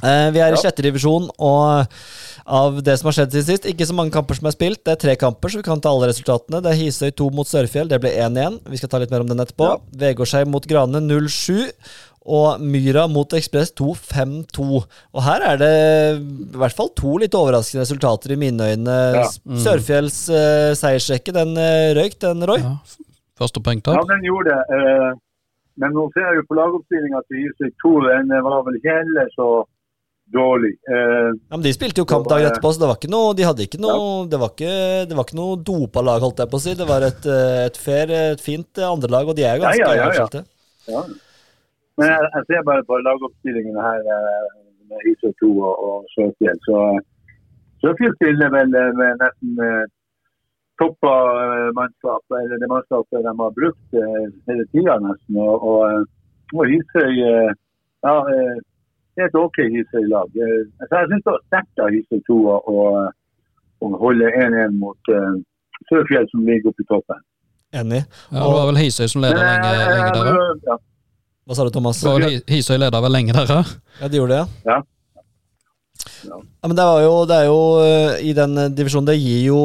Eh, vi er i sjette divisjon, og av det som har skjedd siden sist, ikke så mange kamper som er spilt. Det er tre kamper, så vi kan ta alle resultatene. Det er Hisøy 2 mot Sørfjell, det ble 1-1. Vi skal ta litt mer om den etterpå. Ja. Vegårshei mot Grane 0-7. Og Myra mot Ekspress 2-5-2. Og her er det i hvert fall to litt overraskende resultater i mine øyne. Ja. Sørfjells uh, seiersrekke, den uh, røyk, den, Roy. Ja. Første ja, den gjorde det. Uh, Men nå ser jeg jo på lagoppstillinga til Hisøy 2. Den var vel ikke heller så dårlig. Eh, Ja, men De spilte jo kamp dagen etterpå, så det var ikke noe De hadde ikke noe Det var ikke, det var ikke noe dopa lag, holdt jeg på å si. Det var et, eh, et fair, et fint eh, andrelag, og de er jo ganske Ja, ja, ja, ja. ja. Men jeg, jeg ser bare på lagoppstillingene her eh, med ISO2 og, og Sørfjell. Så Sørfjell stiller vel eh, med nesten eh, toppa eh, mannskap, eller det mannskapet de har brukt eh, hele tida nesten. Og, og, eh, og Hisøy eh, ja, det et OK Hisøy-lag. Eh, så jeg syns det var sterkt av Hisøy 2 å, holde 1-1 mot uh, Sørfjell, som ligger oppe i toppen. Enig. Ja, det var vel Hisøy som leda lenge, eh, lenge der òg. ja, Hva sa du, Thomas? Det var vel Hi- Hisøy leda vel lenge der òg. Ja, de gjorde det, ja. Ja. Ja, men det, var jo, det er jo I den divisjonen Det gir jo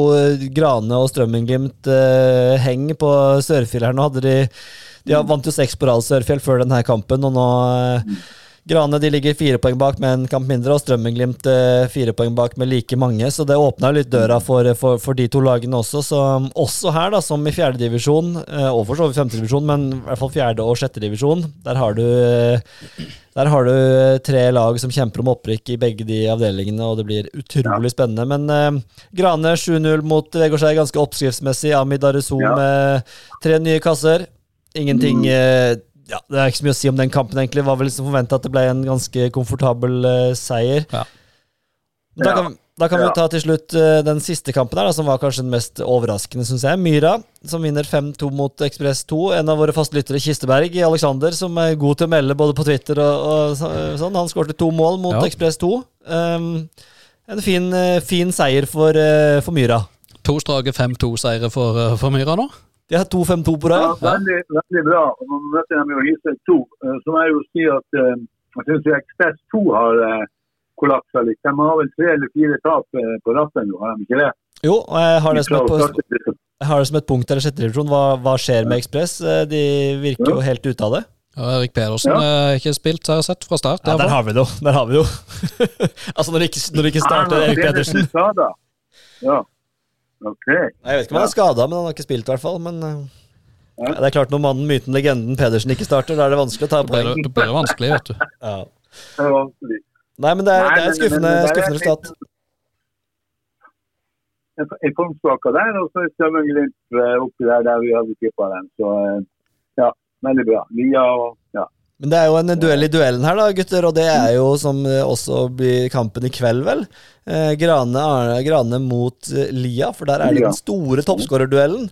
Grane og Strømmenglimt eh, heng på Sørfjell her. Nå hadde de De har- vant jo seks på rad Sørfjell før denne kampen, og nå eh, Grane de ligger fire poeng bak med en kamp mindre, og Strømmenglimt eh, fire poeng bak med like mange. Så det åpna litt døra for, for, for de to lagene også. Så også her, da, som i fjerdedivisjon, eh, og for så vidt femtedivisjon, men i hvert fall fjerde- og sjettedivisjon, der har du der har du eh, tre lag som kjemper om opprykk i begge de avdelingene, og det blir utrolig spennende. Men eh, Grane 7-0 mot Vegårshei, ganske oppskriftsmessig. Amid Areso Ja. med tre nye kasser. Ingenting eh, ja, Det er ikke så mye å si om den kampen, egentlig. Var vel liksom forventa at det ble en ganske komfortabel uh, seier. Ja. Da kan, da kan vi Ja. ta til slutt uh, den siste kampen, her da, som var kanskje den mest overraskende, syns jeg. Myra, som vinner 5-2 mot Ekspress 2. En av våre faste lyttere, Kisteberg, Alexander, som er god til å melde både på Twitter og, og sånn. Han skårte to mål mot Ja. Ekspress 2. Um, en fin, eh, fin seier for, eh, for Myra. To strake 5-2-seire for, eh, for Myra nå. De har 2-5-2 på Ja, veldig, veldig bra. Og Nå møter de jo Hisøy 2. eh, Så må jeg jo si at eh, jeg syns Ekspress 2 har uh, kollapsa litt. De har vel tre eller fire tap eh, på rattet nå, har de ikke det? Jo, og jeg har det som et, jeg har det som et punkt eller i sjette divisjon. Hva, hva skjer med Ekspress? Eh, De virker jo helt ute av det. Ja, Erik Pedersen Ja. er ikke spilt, har jeg sett, fra start. Ja, der har vi det jo. Der har vi det jo. altså, når det ikke, når det ikke starter Erik Pedersen. Pedersen. Ja. OK. Nei, Jeg vet ikke om han er skada, men han har ikke spilt i hvert fall. Men eh, ja, det er klart når mannen, myten, legenden Pedersen ikke starter, da er det vanskelig å ta Det poeng. det blir vanskelig, vet du. Ja. Det vanskelig. Nei, men det er, Nei, det er et skuffende, men skuffende resultat. Jeg kom formsvaka der, og så er Strømmen-Glimt eh, oppi der der vi hadde kippa den. Så eh, ja, veldig bra. Lia og ja. Men det er jo en duell i duellen her, da, gutter. Og det er jo som eh, også blir kampen i kveld, vel. Eh, Grane, Arne, Grane mot eh, Lia, for der er det den store toppskårerduellen.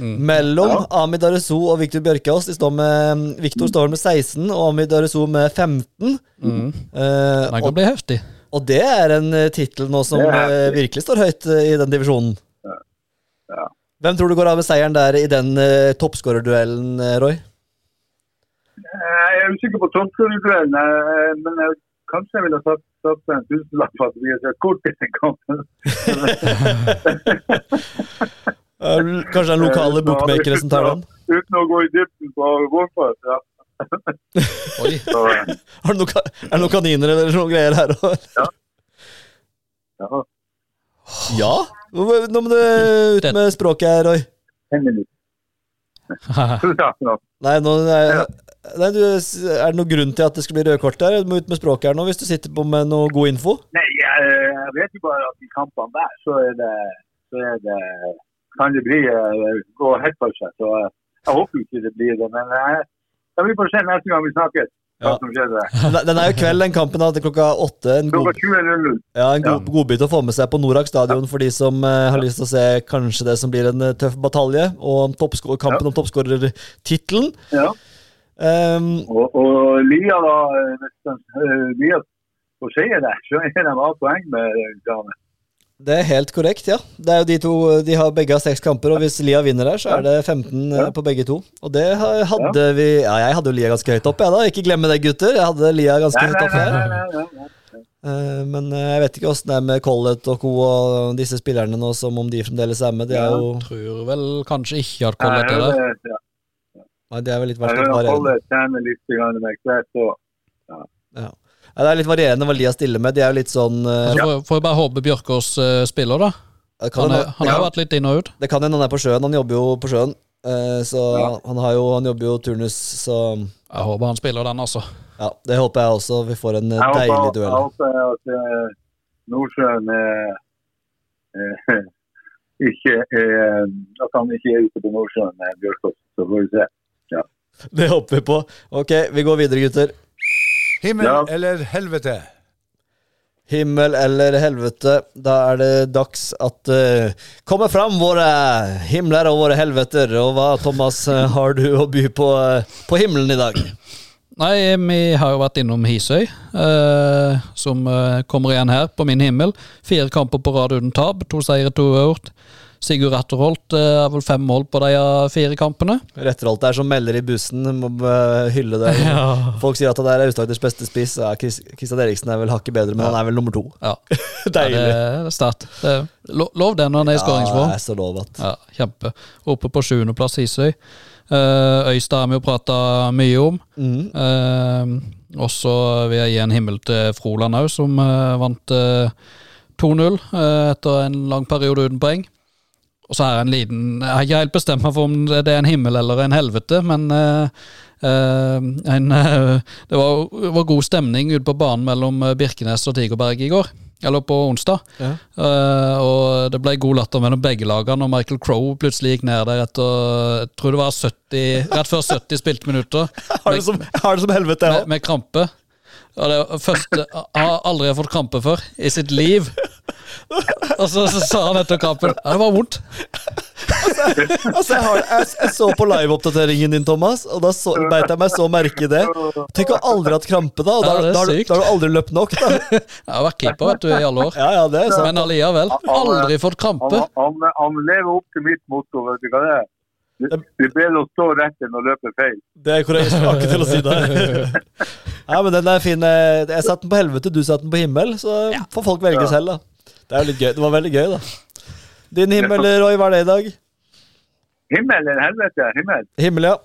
Mellom Ja. Amid Areso og Viktor Bjørkaas. De står med, Viktor står med 16 og Amid Areso med 15. Mm. Eh, Den kan bli heftig. Og det er en uh, tittel nå som eh, virkelig står høyt eh, i den divisjonen. Ja. Hvem tror du går av med seieren der i den uh, toppskårerduellen, eh, Roy? Jeg er usikker på toppskårerduellen, eh, men jeg, kanskje jeg ville satt, satt en tusenlapp på at vi har sett kort i den kampen. Eh, Kanskje er lokale bookmakeren som tar den? Uten å gå i dybden på hvorfor. Ja. Oi. Så, eh, er det noen kaniner eller noen greier her? også? ja. Ja? Nå må du ut med språket her, Roy. En minutt. Ja, ja. Nei, nå er, nei, du, er det noen grunn til at det skal bli røde kort der? Du må ut med språket her nå hvis du sitter på med noe god info. Nei, jeg, jeg vet jo bare at i kampene der, så er det, så er det kan det bli eh, gå helt for seg. Så eh, jeg håper ikke det blir det. Men jeg, jeg vil bare se neste gang vi snakkes. Ja. Den er jo kveld, den kampen. da, til klokka åtte. En, god, 20.00. ja, en god, godbit å få med seg på Norak stadion for de som eh, har lyst til å se kanskje det som blir en eh, tøff batalje, og toppskår- kampen om toppskårertittelen. Ja. Um, Og, og Lia, da, eh, hvis eh, Lia får seier det, så er de av poeng med eh, det er helt korrekt, ja. Det er jo De to, de har begge har seks kamper, og hvis Lia vinner der, så er det 15 ja. på begge to. Og det hadde hadde vi Ja, jeg hadde jo Lia ganske høyt oppe, jeg da. Ikke glemme det, gutter. Jeg hadde Lia ganske Nei, høyt oppe her. nei, nei, nei, nei. Eh, Men jeg vet ikke åssen det er med Collett og co. og disse spillerne nå, som om de fremdeles er med. De er jo jeg Tror vel kanskje ikke at Collett er der. Ja, Nei, det er vel litt verdt å varierende. Litt med hvert år. Ja. Ja, det er litt varierende hva Lia stille med. De er jo litt sånn uh, Altså, får- Får jeg bare håpe Bjørkås uh, spiller, da. Han, er, han har jo vært litt inn og ut. det kan hende han er på sjøen. Han jobber jo på sjøen. Uh, Så Ja. han, har jo, han jobber jo turnus, så Jeg håper han spiller den, altså. ja, det håper jeg også. Vi får en Jeg deilig håper, jeg håper at eh, Nordsjøen ikke At han ikke er ute på Nordsjøen med Bjørkås. Så får vi se. Det hopper vi på. Ok, vi går videre, gutter. Himmel Ja. eller helvete? Himmel eller helvete, da er det dags at uh, kommer fram våre himler og våre helveter. Og hva, Thomas, eh, har du å by på, uh, på himmelen i dag? Nei, vi har jo vært innom Hisøy, uh, som uh, kommer igjen her på min himmel. Fire kamper på rad uten tap, to seire, to uavgjort. Sigurd Retterholt er har vel fem mål på de eh, fire kampene. Retterholt er som melder i bussen, må eh, hylle det. Folk sier at han er Aust-Agders beste spiss. Ja, Kristian Eriksen er vel hakket bedre, men han er vel nummer to. Ja, Deilig. det er sterkt. Det er lo- Lov det når han er i Ja, jeg er så lov at Ja, kjempe. Oppe på sjuendeplass Hisøy. Uh, Øystad har vi jo prata mye om. Mm. Uh, og så vil jeg gi en himmel til Froland òg, som eh, vant eh, 2-0 eh, etter en lang periode uten poeng. Og så er det en liten Jeg har ikke helt bestemt meg for om det er en himmel eller en helvete, men uh, en, uh, det, var, var god stemning ute på banen mellom Birkenes og Tigerberg i går. Eller på onsdag. Ja. Uh, og det ble god latter mellom begge lagene, og Michael Crowe plutselig gikk ned der etter Jeg tror det var 70, rett før 70 spilte minutter. Har det som, har det som helvete, jeg med, med krampe. Og det første, Han har aldri fått krampe før i sitt liv. Og så, så sa han etter kampen Ja, det var vondt. Altså, jeg, har, jeg, jeg så på liveoppdateringen din, Thomas, og da så, beit jeg meg så merke i det. Tenk å aldri hatt krampe, da. Og da, Ja, da, du- da har du aldri løpt nok, da. Jeg har vært keeper vet du, i alle år. Ja, ja, det er sant. Men alliavel. Aldri fått krampe. han, han lever opp til mitt motto. Vet du hva det er? Det er bedre å stå rett enn å løpe feil. Det er korrekt. Ikke til å si det. Nei, men den er fin. eh, Jeg satte den på helvete, du satte den på himmel, så får folk velge Ja. selv, da. Det er jo litt gøy. Det var veldig gøy, da. Din himmel, Roy, hva er det i dag? Himmel eller helvete? Himmel. Himmel, ja.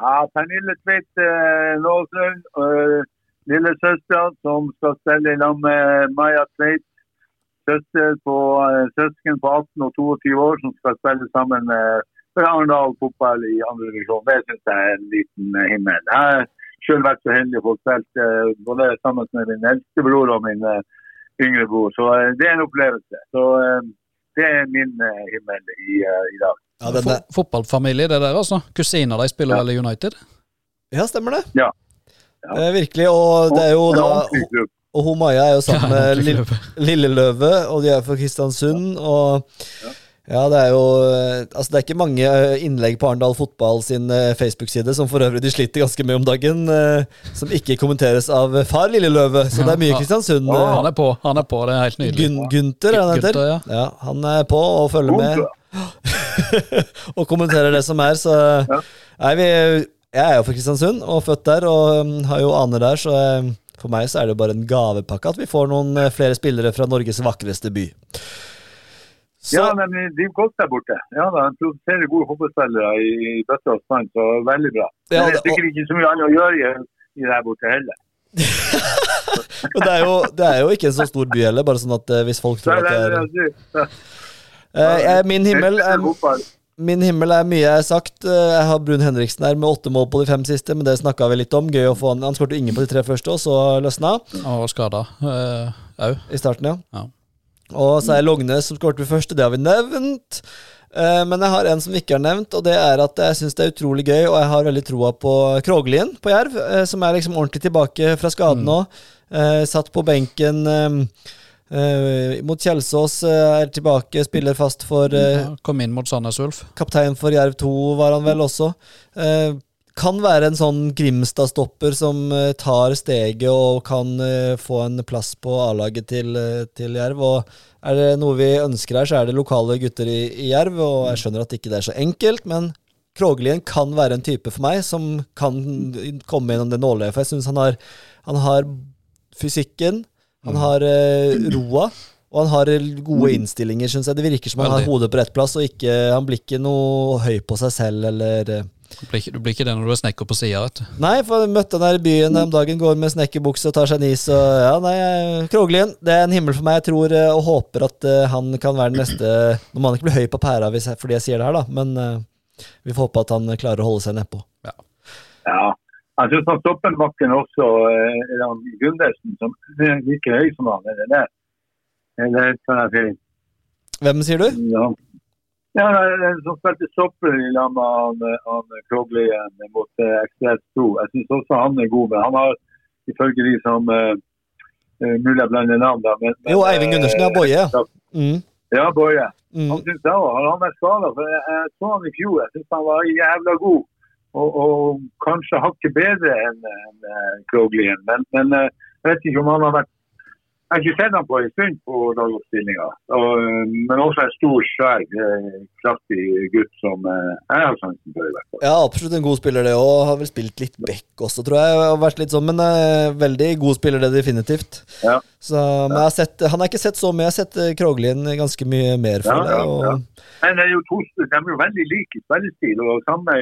Ja, Pernille Tveit eh, Nåsund, lillesøstera som skal spille i lag med Maja Tveit. Søster på, eh, søsken på 18 og 22 år som skal spille sammen med for Arendal fotball i andre divisjon. Det syns jeg er en liten eh, himmel. Jeg har selv vært så heldig å få spilt eh, både sammen med min eldste bror og min eh, yngre bror. Så eh, det er en opplevelse. Så eh, det er min eh, himmel i, i dag. Ja, det er, Fo- Fotballfamilie, det der, altså. Kusiner de spiller vel i United? ja stemmer det. Ja. Eh, virkelig. Og det er jo da. Og hun Maja er jo sammen med Lilleløve, og de er fra Kristiansund. Og Ja, det er jo eh, Altså, det er ikke mange eh, innlegg på Arendal Fotball sin eh, Facebook-side, som for øvrig de sliter ganske med om dagen, som ikke kommenteres av far Lilleløve. Så det er mye Ja. Kristiansund. Han eh, er på, han er på, det er helt nydelig. Gun Gunther, er han heter? Gunther, ja. ja. Han er på og følger med og kommenterer det som er, så Nei, vi Jeg er jo fra Kristiansund og født der, og um, har jo aner der, så for meg så er det jo bare en gavepakke at vi får noen flere spillere fra Norges vakreste by. Så, Ja, men de driver godt der borte. Ja, da, De produserer gode fotballspillere i, i bøtte og spann, så veldig bra. Men Ja, det er sikkert ikke så mye annet å gjøre i, i der borte heller. det, er jo, det er jo ikke en så stor by heller, bare sånn at eh, hvis folk tror at det er, det er, Eh, Min himmel er. Min himmel er mye jeg har sagt. Eh, Jeg har Brun Henriksen her med åtte mål på de fem siste, men det snakka vi litt om. Gøy å få Han Han skåret ingen på de tre første, og så løsna Og var skada òg. i starten, ja. Ja. Og så er Lognes som skåret først, første, det har vi nevnt. Eh, Men jeg har en som ikke har nevnt, og det er at jeg syns det er utrolig gøy, og jeg har veldig troa på Kroglien på Jerv, eh, som er liksom ordentlig tilbake fra skaden nå. Eh, Satt på benken mot Kjelsås, er tilbake, spiller fast for Ja, kom inn mot Sandnes Ulf. Kaptein for Jerv 2 var han vel også. Kan være en sånn Grimstad-stopper som eh, tar steget og kan eh, få en plass på A-laget til, eh, til Jerv. Og er det noe vi ønsker her, så er det lokale gutter i, i Jerv. Og jeg skjønner at ikke det er så enkelt, men Krogelien kan være en type for meg som kan komme gjennom det nåløyet. For jeg syns han, har- han har fysikken, han har eh, roa. Og han har gode innstillinger, syns jeg. Det virker som han har hodet på rett plass, og ikke, han blir ikke noe høy på seg selv, eller Du blir, ikke, du blir ikke det når du er snekker på sida, vet du. Nei, for jeg møtte han her i byen om dagen, går med snekkerbukse og tar seg en is, og ja, nei, Kroglien, det er en himmel for meg. Jeg tror eh, og håper at eh, han kan være den neste Nå må han ikke bli høy på pæra hvis jeg, fordi jeg sier det her, da, men eh, vi får håpe at han klarer å holde seg nedpå. Ja. Jeg syns han Stoppenbakken også, eller er han Gundersen, som er like høy som han, eller det? Eller kan jeg si? Hvem sier du? Ja. Ja, er som spilte stopper i lag med han, han Kroglien mot eh, Ekspress 2. Jeg syns også han er god, men han har ifølge de som eh, Mulig jeg blander navn, da. Men, Jo, Eivind Gundersen, ja. Boje. Mm. Ja, Boje. Mm. Han syns jeg òg. Han vært skada. Jeg, jeg så han i fjor. Jeg syns han var jævla god. Og, og kanskje hakket bedre enn en, en Kroglien. Men, men jeg vet ikke om han har vært Jeg har ikke sett ham på en stund på lagoppstillinga. eh, Men også en stor, svær, eh, kraftig gutt som eh, jeg har sansen for, i hvert fall. Ja, absolutt en god spiller, det òg. Har vel spilt litt back også, tror jeg. Har vært litt sånn, Men eh, veldig god spiller, det definitivt. Ja. Så, men jeg har sett, Han har ikke sett så mye. Jeg har sett Kroglien ganske mye mer, Ja, det. og- ja. Men det er jo to, de er jo veldig like i spillestil, og samme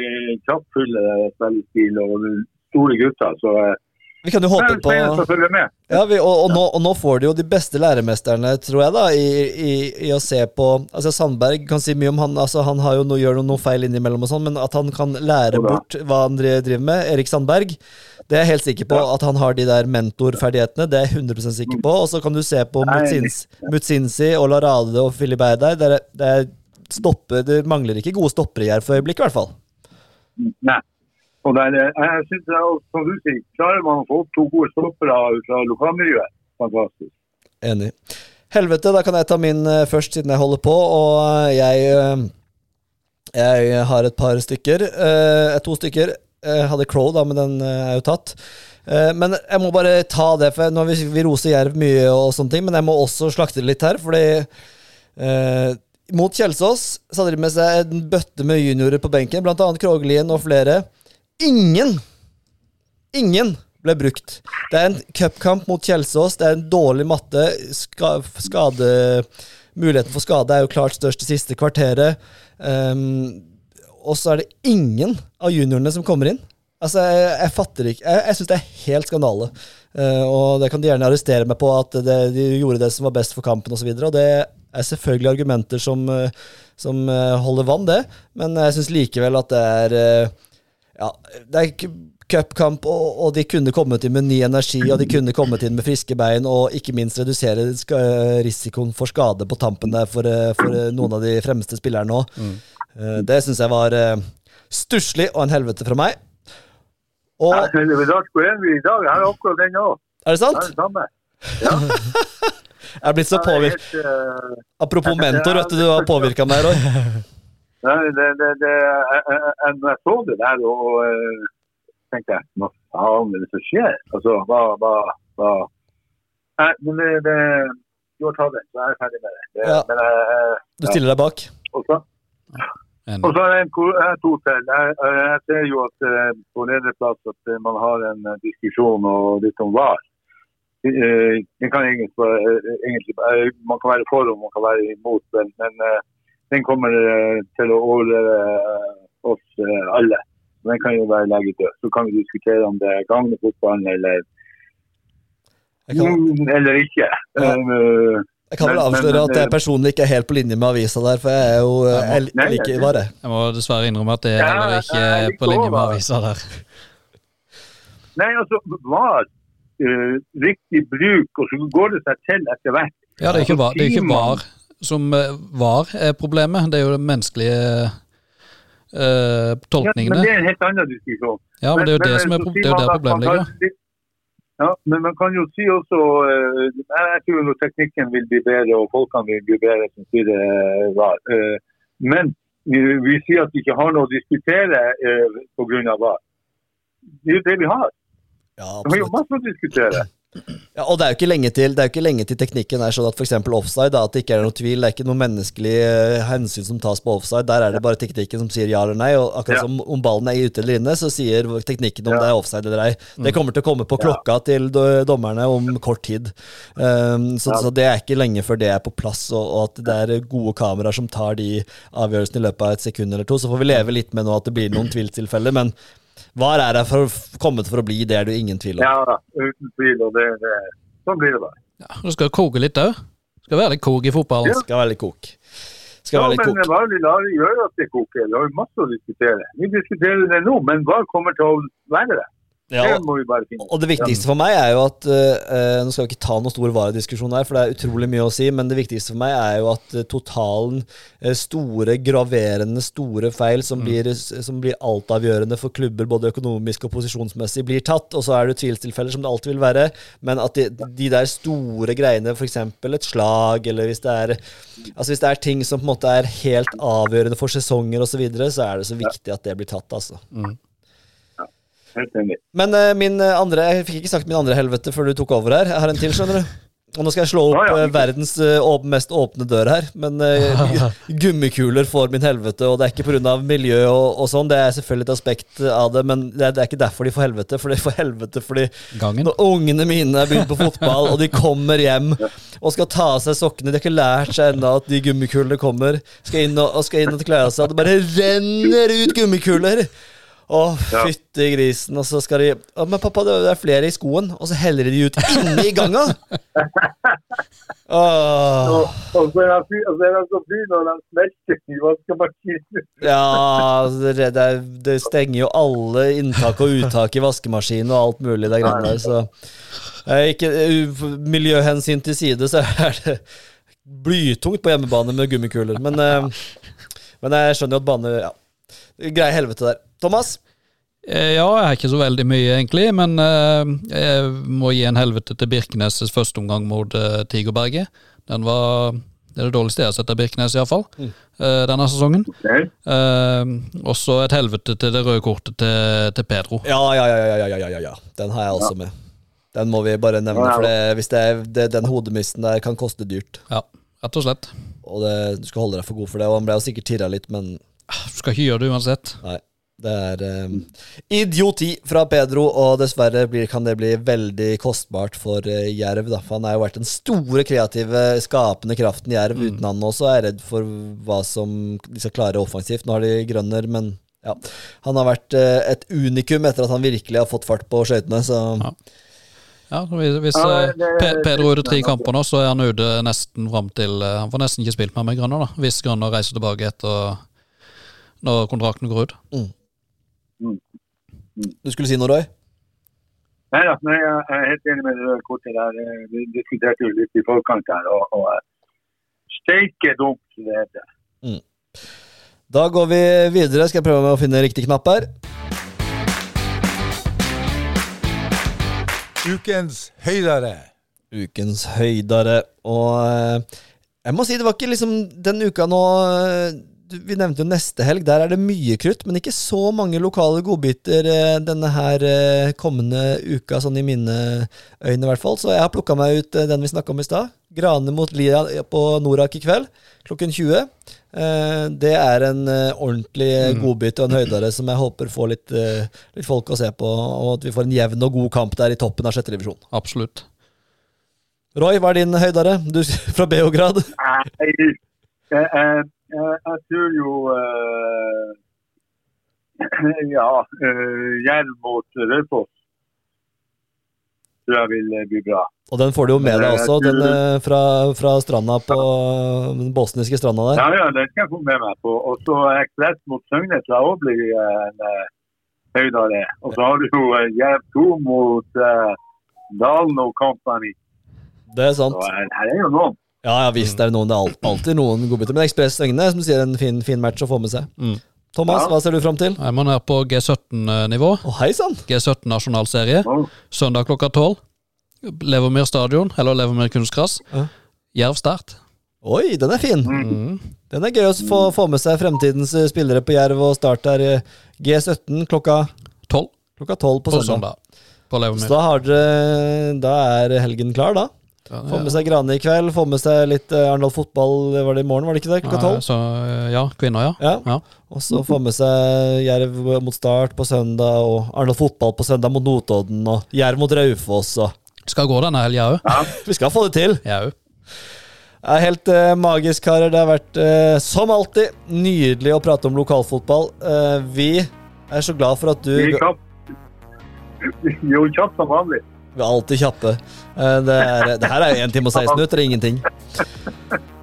kraftfulle spillestil og store gutter. Så eh, Vi kan jo håpe på. Ja, vi, og, og, nå, og nå får du jo de beste læremesterne, tror jeg, da, i, i, i å se på Altså Sandberg kan si mye om han altså Han har jo noe, gjør noe, noe feil innimellom, og sånn, men at han kan lære bort hva han driver med, Erik Sandberg, det er jeg helt sikker på. At han har de der mentorferdighetene, det er jeg 100 sikker på. Og så kan du se på Mutsins, Mutsinsi og Larade og Filip Eidar. Det, det, det mangler ikke gode stoppere i her for øyeblikket, i hvert fall. Nei. Og der, eh, jeg synes, som du sier, Klarer man å få opp to gode stoppere fra lokalmiljøet, fantastisk. Enig. Helvete, da kan jeg ta min eh, først, siden jeg holder på. Og eh, jeg Jeg har et par stykker. to stykker. Jeg hadde Crow, da, men den er jo tatt. Men jeg må bare ta det, for nå vi, vi roser Jerv mye, og sånne ting, men jeg må også slakte det litt her, fordi eh, mot Kjelsås så hadde de med seg en bøtte med juniorer på benken, blant annet Krogelien og flere. Ingen Ingen ble brukt. Det er en cupkamp mot Kjelsås. Det er en dårlig matte. Ska, skade, muligheten for skade er jo klart størst det siste kvarteret. Um, og så er det ingen av juniorene som kommer inn. Altså, Jeg, jeg fatter ikke Jeg, jeg syns det er helt skandale. Uh, og det kan de gjerne arrestere meg på, at det, de gjorde det som var best for kampen osv. Og, så og det er selvfølgelig argumenter som, eh, som eh, holder vann, det. Men jeg syns likevel at det er eh, ja, det er ikke cupkamp, og, og de kunne kommet inn med ny energi, og de kunne kommet inn med friske bein, og ikke minst redusere risikoen for skade på tampen der for, eh, for eh, noen av de fremste spillerne òg. Det syns jeg var eh, stusslig og en helvete fra meg. Og Ja, det er rart hvor er vi i dag. Jeg har akkurat den òg. er det Det er sant? det samme. Jeg er blitt så påvirket. Eh, Apropos mentor, vet du, du har påvirka meg, Roy. Nei, det, det, det, jeg, jeg, jeg, så det der, og, og eh, tenkte jeg hva faen er det som skjer? Altså, hva, hva, hva? Nei, men det, det, du har tatt den, så jeg er ferdig med det. det Ja. Men jeg, jeg- Du stiller deg bak. og så, og så er det en, jeg to til. Jeg, jeg, jeg ser jo at eh, på lederplass at eh, man har en eh, diskusjon og litt om VAR. Man kan egentlig, eh, Man kan være for og man kan være imot, men, men eh, den kommer eh, til å overleve eh, oss eh, alle. Den kan jo være legedød. Så kan vi diskutere om det gagner fotballen eller, kan, eller ikke. Ja. Jeg kan vel avsløre at jeg personlig ikke er helt på linje med avisa der, for jeg er jo Jeg Nei, liker jeg- jeg. Jeg må dessverre innrømme at det er heller ikke er på linje med avisa der. Nei, altså, VAR, uh, riktig bruk, og så går det seg til etter hvert. Ja, det er ikke var, det er ikke var som eh, var er problemet, det er jo de menneskelige eh, Ja, men det er en helt annen diskusjon. Ja, men det er jo det men som er, det er jo der problemet ligger. Ja, men man kan jo si også eh, Jeg tror jo teknikken vil bli bedre, og folkene vil bli bedre som sier det var. Eh, Men vi, vi sier at vi ikke har noe å diskutere eh, pga. VAR. Det er jo det vi har. Ja, Vi har jo masse å diskutere. Ja, og det er jo ikke lenge til er ikke lenge til teknikken er sånn at f.eks. offside, da, at det ikke er noe tvil. Det er ikke noe menneskelig eh, hensyn som tas på offside. Der er det bare teknikken som sier ja eller nei. Og akkurat Ja. som om ballen er ute eller inne, så sier teknikken om Ja. det er offside eller ei. Det kommer til å komme på klokka til dommerne om kort tid. Um, så, så det er ikke lenge før det er på plass, og, og at det er gode kameraer som tar de avgjørelsene i løpet av et sekund eller to. Så får vi leve litt med nå at det blir noen tvilstilfeller, men VAR er her for, kommet for å bli, det er det ingen tvil om. Ja da, uten tvil. og det, det, Sånn blir det bare. Ja, du skal koke litt òg. Skal være litt kok i fotballen. Ja. Skal være litt kok. Skal Ja, være litt men kok. hva vil gjøre at det koker? Vi har jo masse å diskutere. Vi diskuterer det nå, men hva kommer til å være det? Ja, Det må vi bare finne Og det viktigste for meg er jo at uh, Nå skal vi ikke ta noen stor varediskusjon her, for det er utrolig mye å si, men det viktigste for meg er jo at eh, totalen store, graverende, store feil som, blir, som blir altavgjørende for klubber, både økonomisk og posisjonsmessig, blir tatt. Og så er det tvilstilfeller, som det alltid vil være, men at de, de der store greiene, f.eks. et slag, eller hvis det er Altså hvis det er ting som på en måte er helt avgjørende for sesonger osv., så, videre, så er det så viktig at det blir tatt, altså. Enig. Men uh, min eh, andre Jeg fikk ikke sagt min andre helvete før du tok over her. Jeg har en til, skjønner du. Og nå skal jeg slå opp Ja, ja. eh, verdens åp mest åpne dør her. Men uh, gummikuler får min helvete, og det er ikke pga. miljø og, og sånn. Det er selvfølgelig et aspekt av det, men det er, det er ikke derfor de får helvete. For de får helvete fordi Gangen. når ungene mine har begynt på fotball, og de kommer hjem og skal ta av seg sokkene De har ikke lært seg ennå at de gummikulene kommer. Skal inn og, og skal inn og kle av seg, og det bare renner ut gummikuler. Å, fytti grisen. Og så skal de Å, Men pappa, det er flere i skoen. Og så heller de de ut inne i ganga! Åh. Og, så er det så fyr når han smelter i vaskemaskinen. Ja, altså, det, det, det stenger jo alle inntak og uttak i vaskemaskinen og alt mulig. der greiene der, så eh, ikke, eh, Miljøhensyn til side, så er det blytungt på hjemmebane med gummikuler. Men, eh, men jeg skjønner jo at bane ja, Grei helvete der. Thomas? Eh, Ja, jeg har ikke så veldig mye, egentlig, men eh, jeg må gi en helvete til Birkenes' første omgang mot eh, Tigerberget. Den var Det er det dårligste jeg har sett av Birkenes, iallfall, mm. denne sesongen. Okay. Eh, også et helvete til det røde kortet til, til Pedro. Ja, ja, ja, ja, ja, ja, ja, ja. Den har jeg også med. Den må vi bare nevne, for det, hvis det er, det, den hodemisten der kan koste dyrt. Ja, rett og slett. Og det, du skal holde deg for god for det. Og han ble jo sikkert tirra litt, men Du skal ikke gjøre det uansett. Nei. Det er um, idioti fra Pedro, og dessverre blir, kan det bli veldig kostbart for uh, Jerv. Da. For han har jo vært den store, kreative, skapende kraften i Jerv. Uten han også er jeg redd for hva som de skal klare offensivt. Nå har de grønner, men ja. Han har vært uh, et unikum etter at han virkelig har fått fart på skøytene, så Ja. Ja, hvis hvis Pe Pedro er ute tre kamper nå, så er han ute nesten fram til Han får nesten ikke spilt mer med Grønner, da. Hvis Grønner reiser tilbake etter når kontrakten går ut. Du skulle si noe, Roy? Nei nei, jeg er helt enig med det kortet der. Eh, Vi diskuterte jo litt i forkant her. og, og eh, Steike dumt, som det heter. Da går vi videre. Skal jeg prøve med å finne riktig knapp her. Ukens høydere. Ukens høydare. Og eh, jeg må si, det var ikke liksom den uka nå Vi nevnte jo neste helg. Der er det mye krutt, men ikke så mange lokale godbiter eh, denne her eh, kommende uka, sånn i mine øyne i hvert fall. Så jeg har plukka meg ut eh, den vi snakka om i stad. Grane mot Lia på Norak i kveld klokken 20. Eh, Det er en ordentlig godbit og en høydare som jeg håper får litt, litt folk å se på, og at vi får en jevn og god kamp der i toppen av sjette divisjon. Absolutt. Roy, hva er din høydare? Du fra Beograd. Nei, jeg, jeg, tror jo eh, Ja, uh, Jerv mot Raufoss tror jeg vil eh, bli bra. Og den får du jo med deg også, tror- den eh, fra, fra stranda på den bosniske stranda der. Ja, ja, den skal jeg få med meg på. Og så Ekspress mot Søgne tror jeg òg blir eh, en eh, høydare. Og så har du jo eh, Jerv 2 mot uh, Dalen og Company. Det er sant. Så her er jo noen. Ja, ja visst er det noen. Det er alltid noen godbiter. Men Ekspress Søgne som sier, en fin, fin match å få med seg. Mm. Thomas, Ja. hva ser du fram til? Jeg må ned på G17-nivå. Oh! G17 nasjonalserie. Søndag klokka tolv. Levermyr stadion, eller Levermyr kunstgress. Ja. Jerv Start. Oi, den er fin! Mm. Den er gøy å få, få med seg fremtidens eh, spillere på Jerv og start der G17 klokka, Tolv klokka 12 på på søndag. søndag. På Så da, har dere, da er helgen klar, da. Ja, Få med seg Grane i kveld, få med seg litt eh, Arendal fotball var det i morgen, var det ikke det? Klokka Ja, tolv? Så, eh, ja, kvinner, ja. Ja. ja. Og så få med seg Jerv mot Start på søndag, og Arendal fotball på søndag mot Notodden, og Jerv mot Raufoss, og Skal gå denne helga òg. Vi skal få det til! Ja. Det er helt eh, magisk, karer. Det har vært, eh, som alltid, nydelig å prate om lokalfotball. Eh, vi er så glad for at du jo kjapt som vanlig. Vi er alltid kjappe. Eh, Det, er, det her er jo 1 time og 16 minutter, ingenting.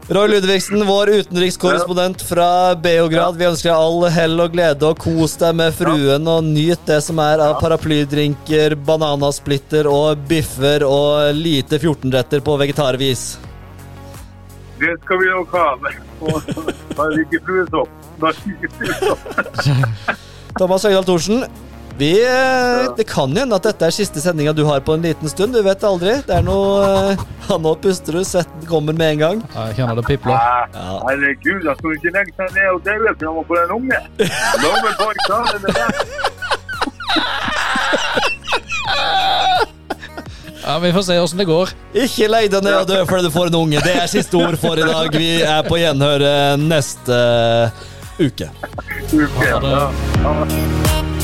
Roy Ludvigsen, vår utenrikskorrespondent fra Beograd. Vi ønsker deg all hell og glede, og kos deg med fruen, og nyt det som er av paraplydrinker, bananasplitter og biffer og lite 14-retter på vegetarvis. Det skal vi nok ha. Fluesopp. Bare ikke fluesopp. Thomas Høgdahl Thorsen, vi, eh, det kan jo hende at dette er siste sendinga du har på en liten stund. Du vet aldri. Det er noe eh, ja, Nå puster du, svetten kommer med en gang. Jeg kjenner det pipler. Ja. Herregud, jeg skal ikke legge seg ned og daue for var på en unge. Loven ta det med deg. Ja, Vi får se åssen det går. Ikke legg deg ned og dø fordi du får en unge. Det er siste ord for i dag. Vi er på gjenhør eh, neste uke. Uke. Ha det. Ja. Ja.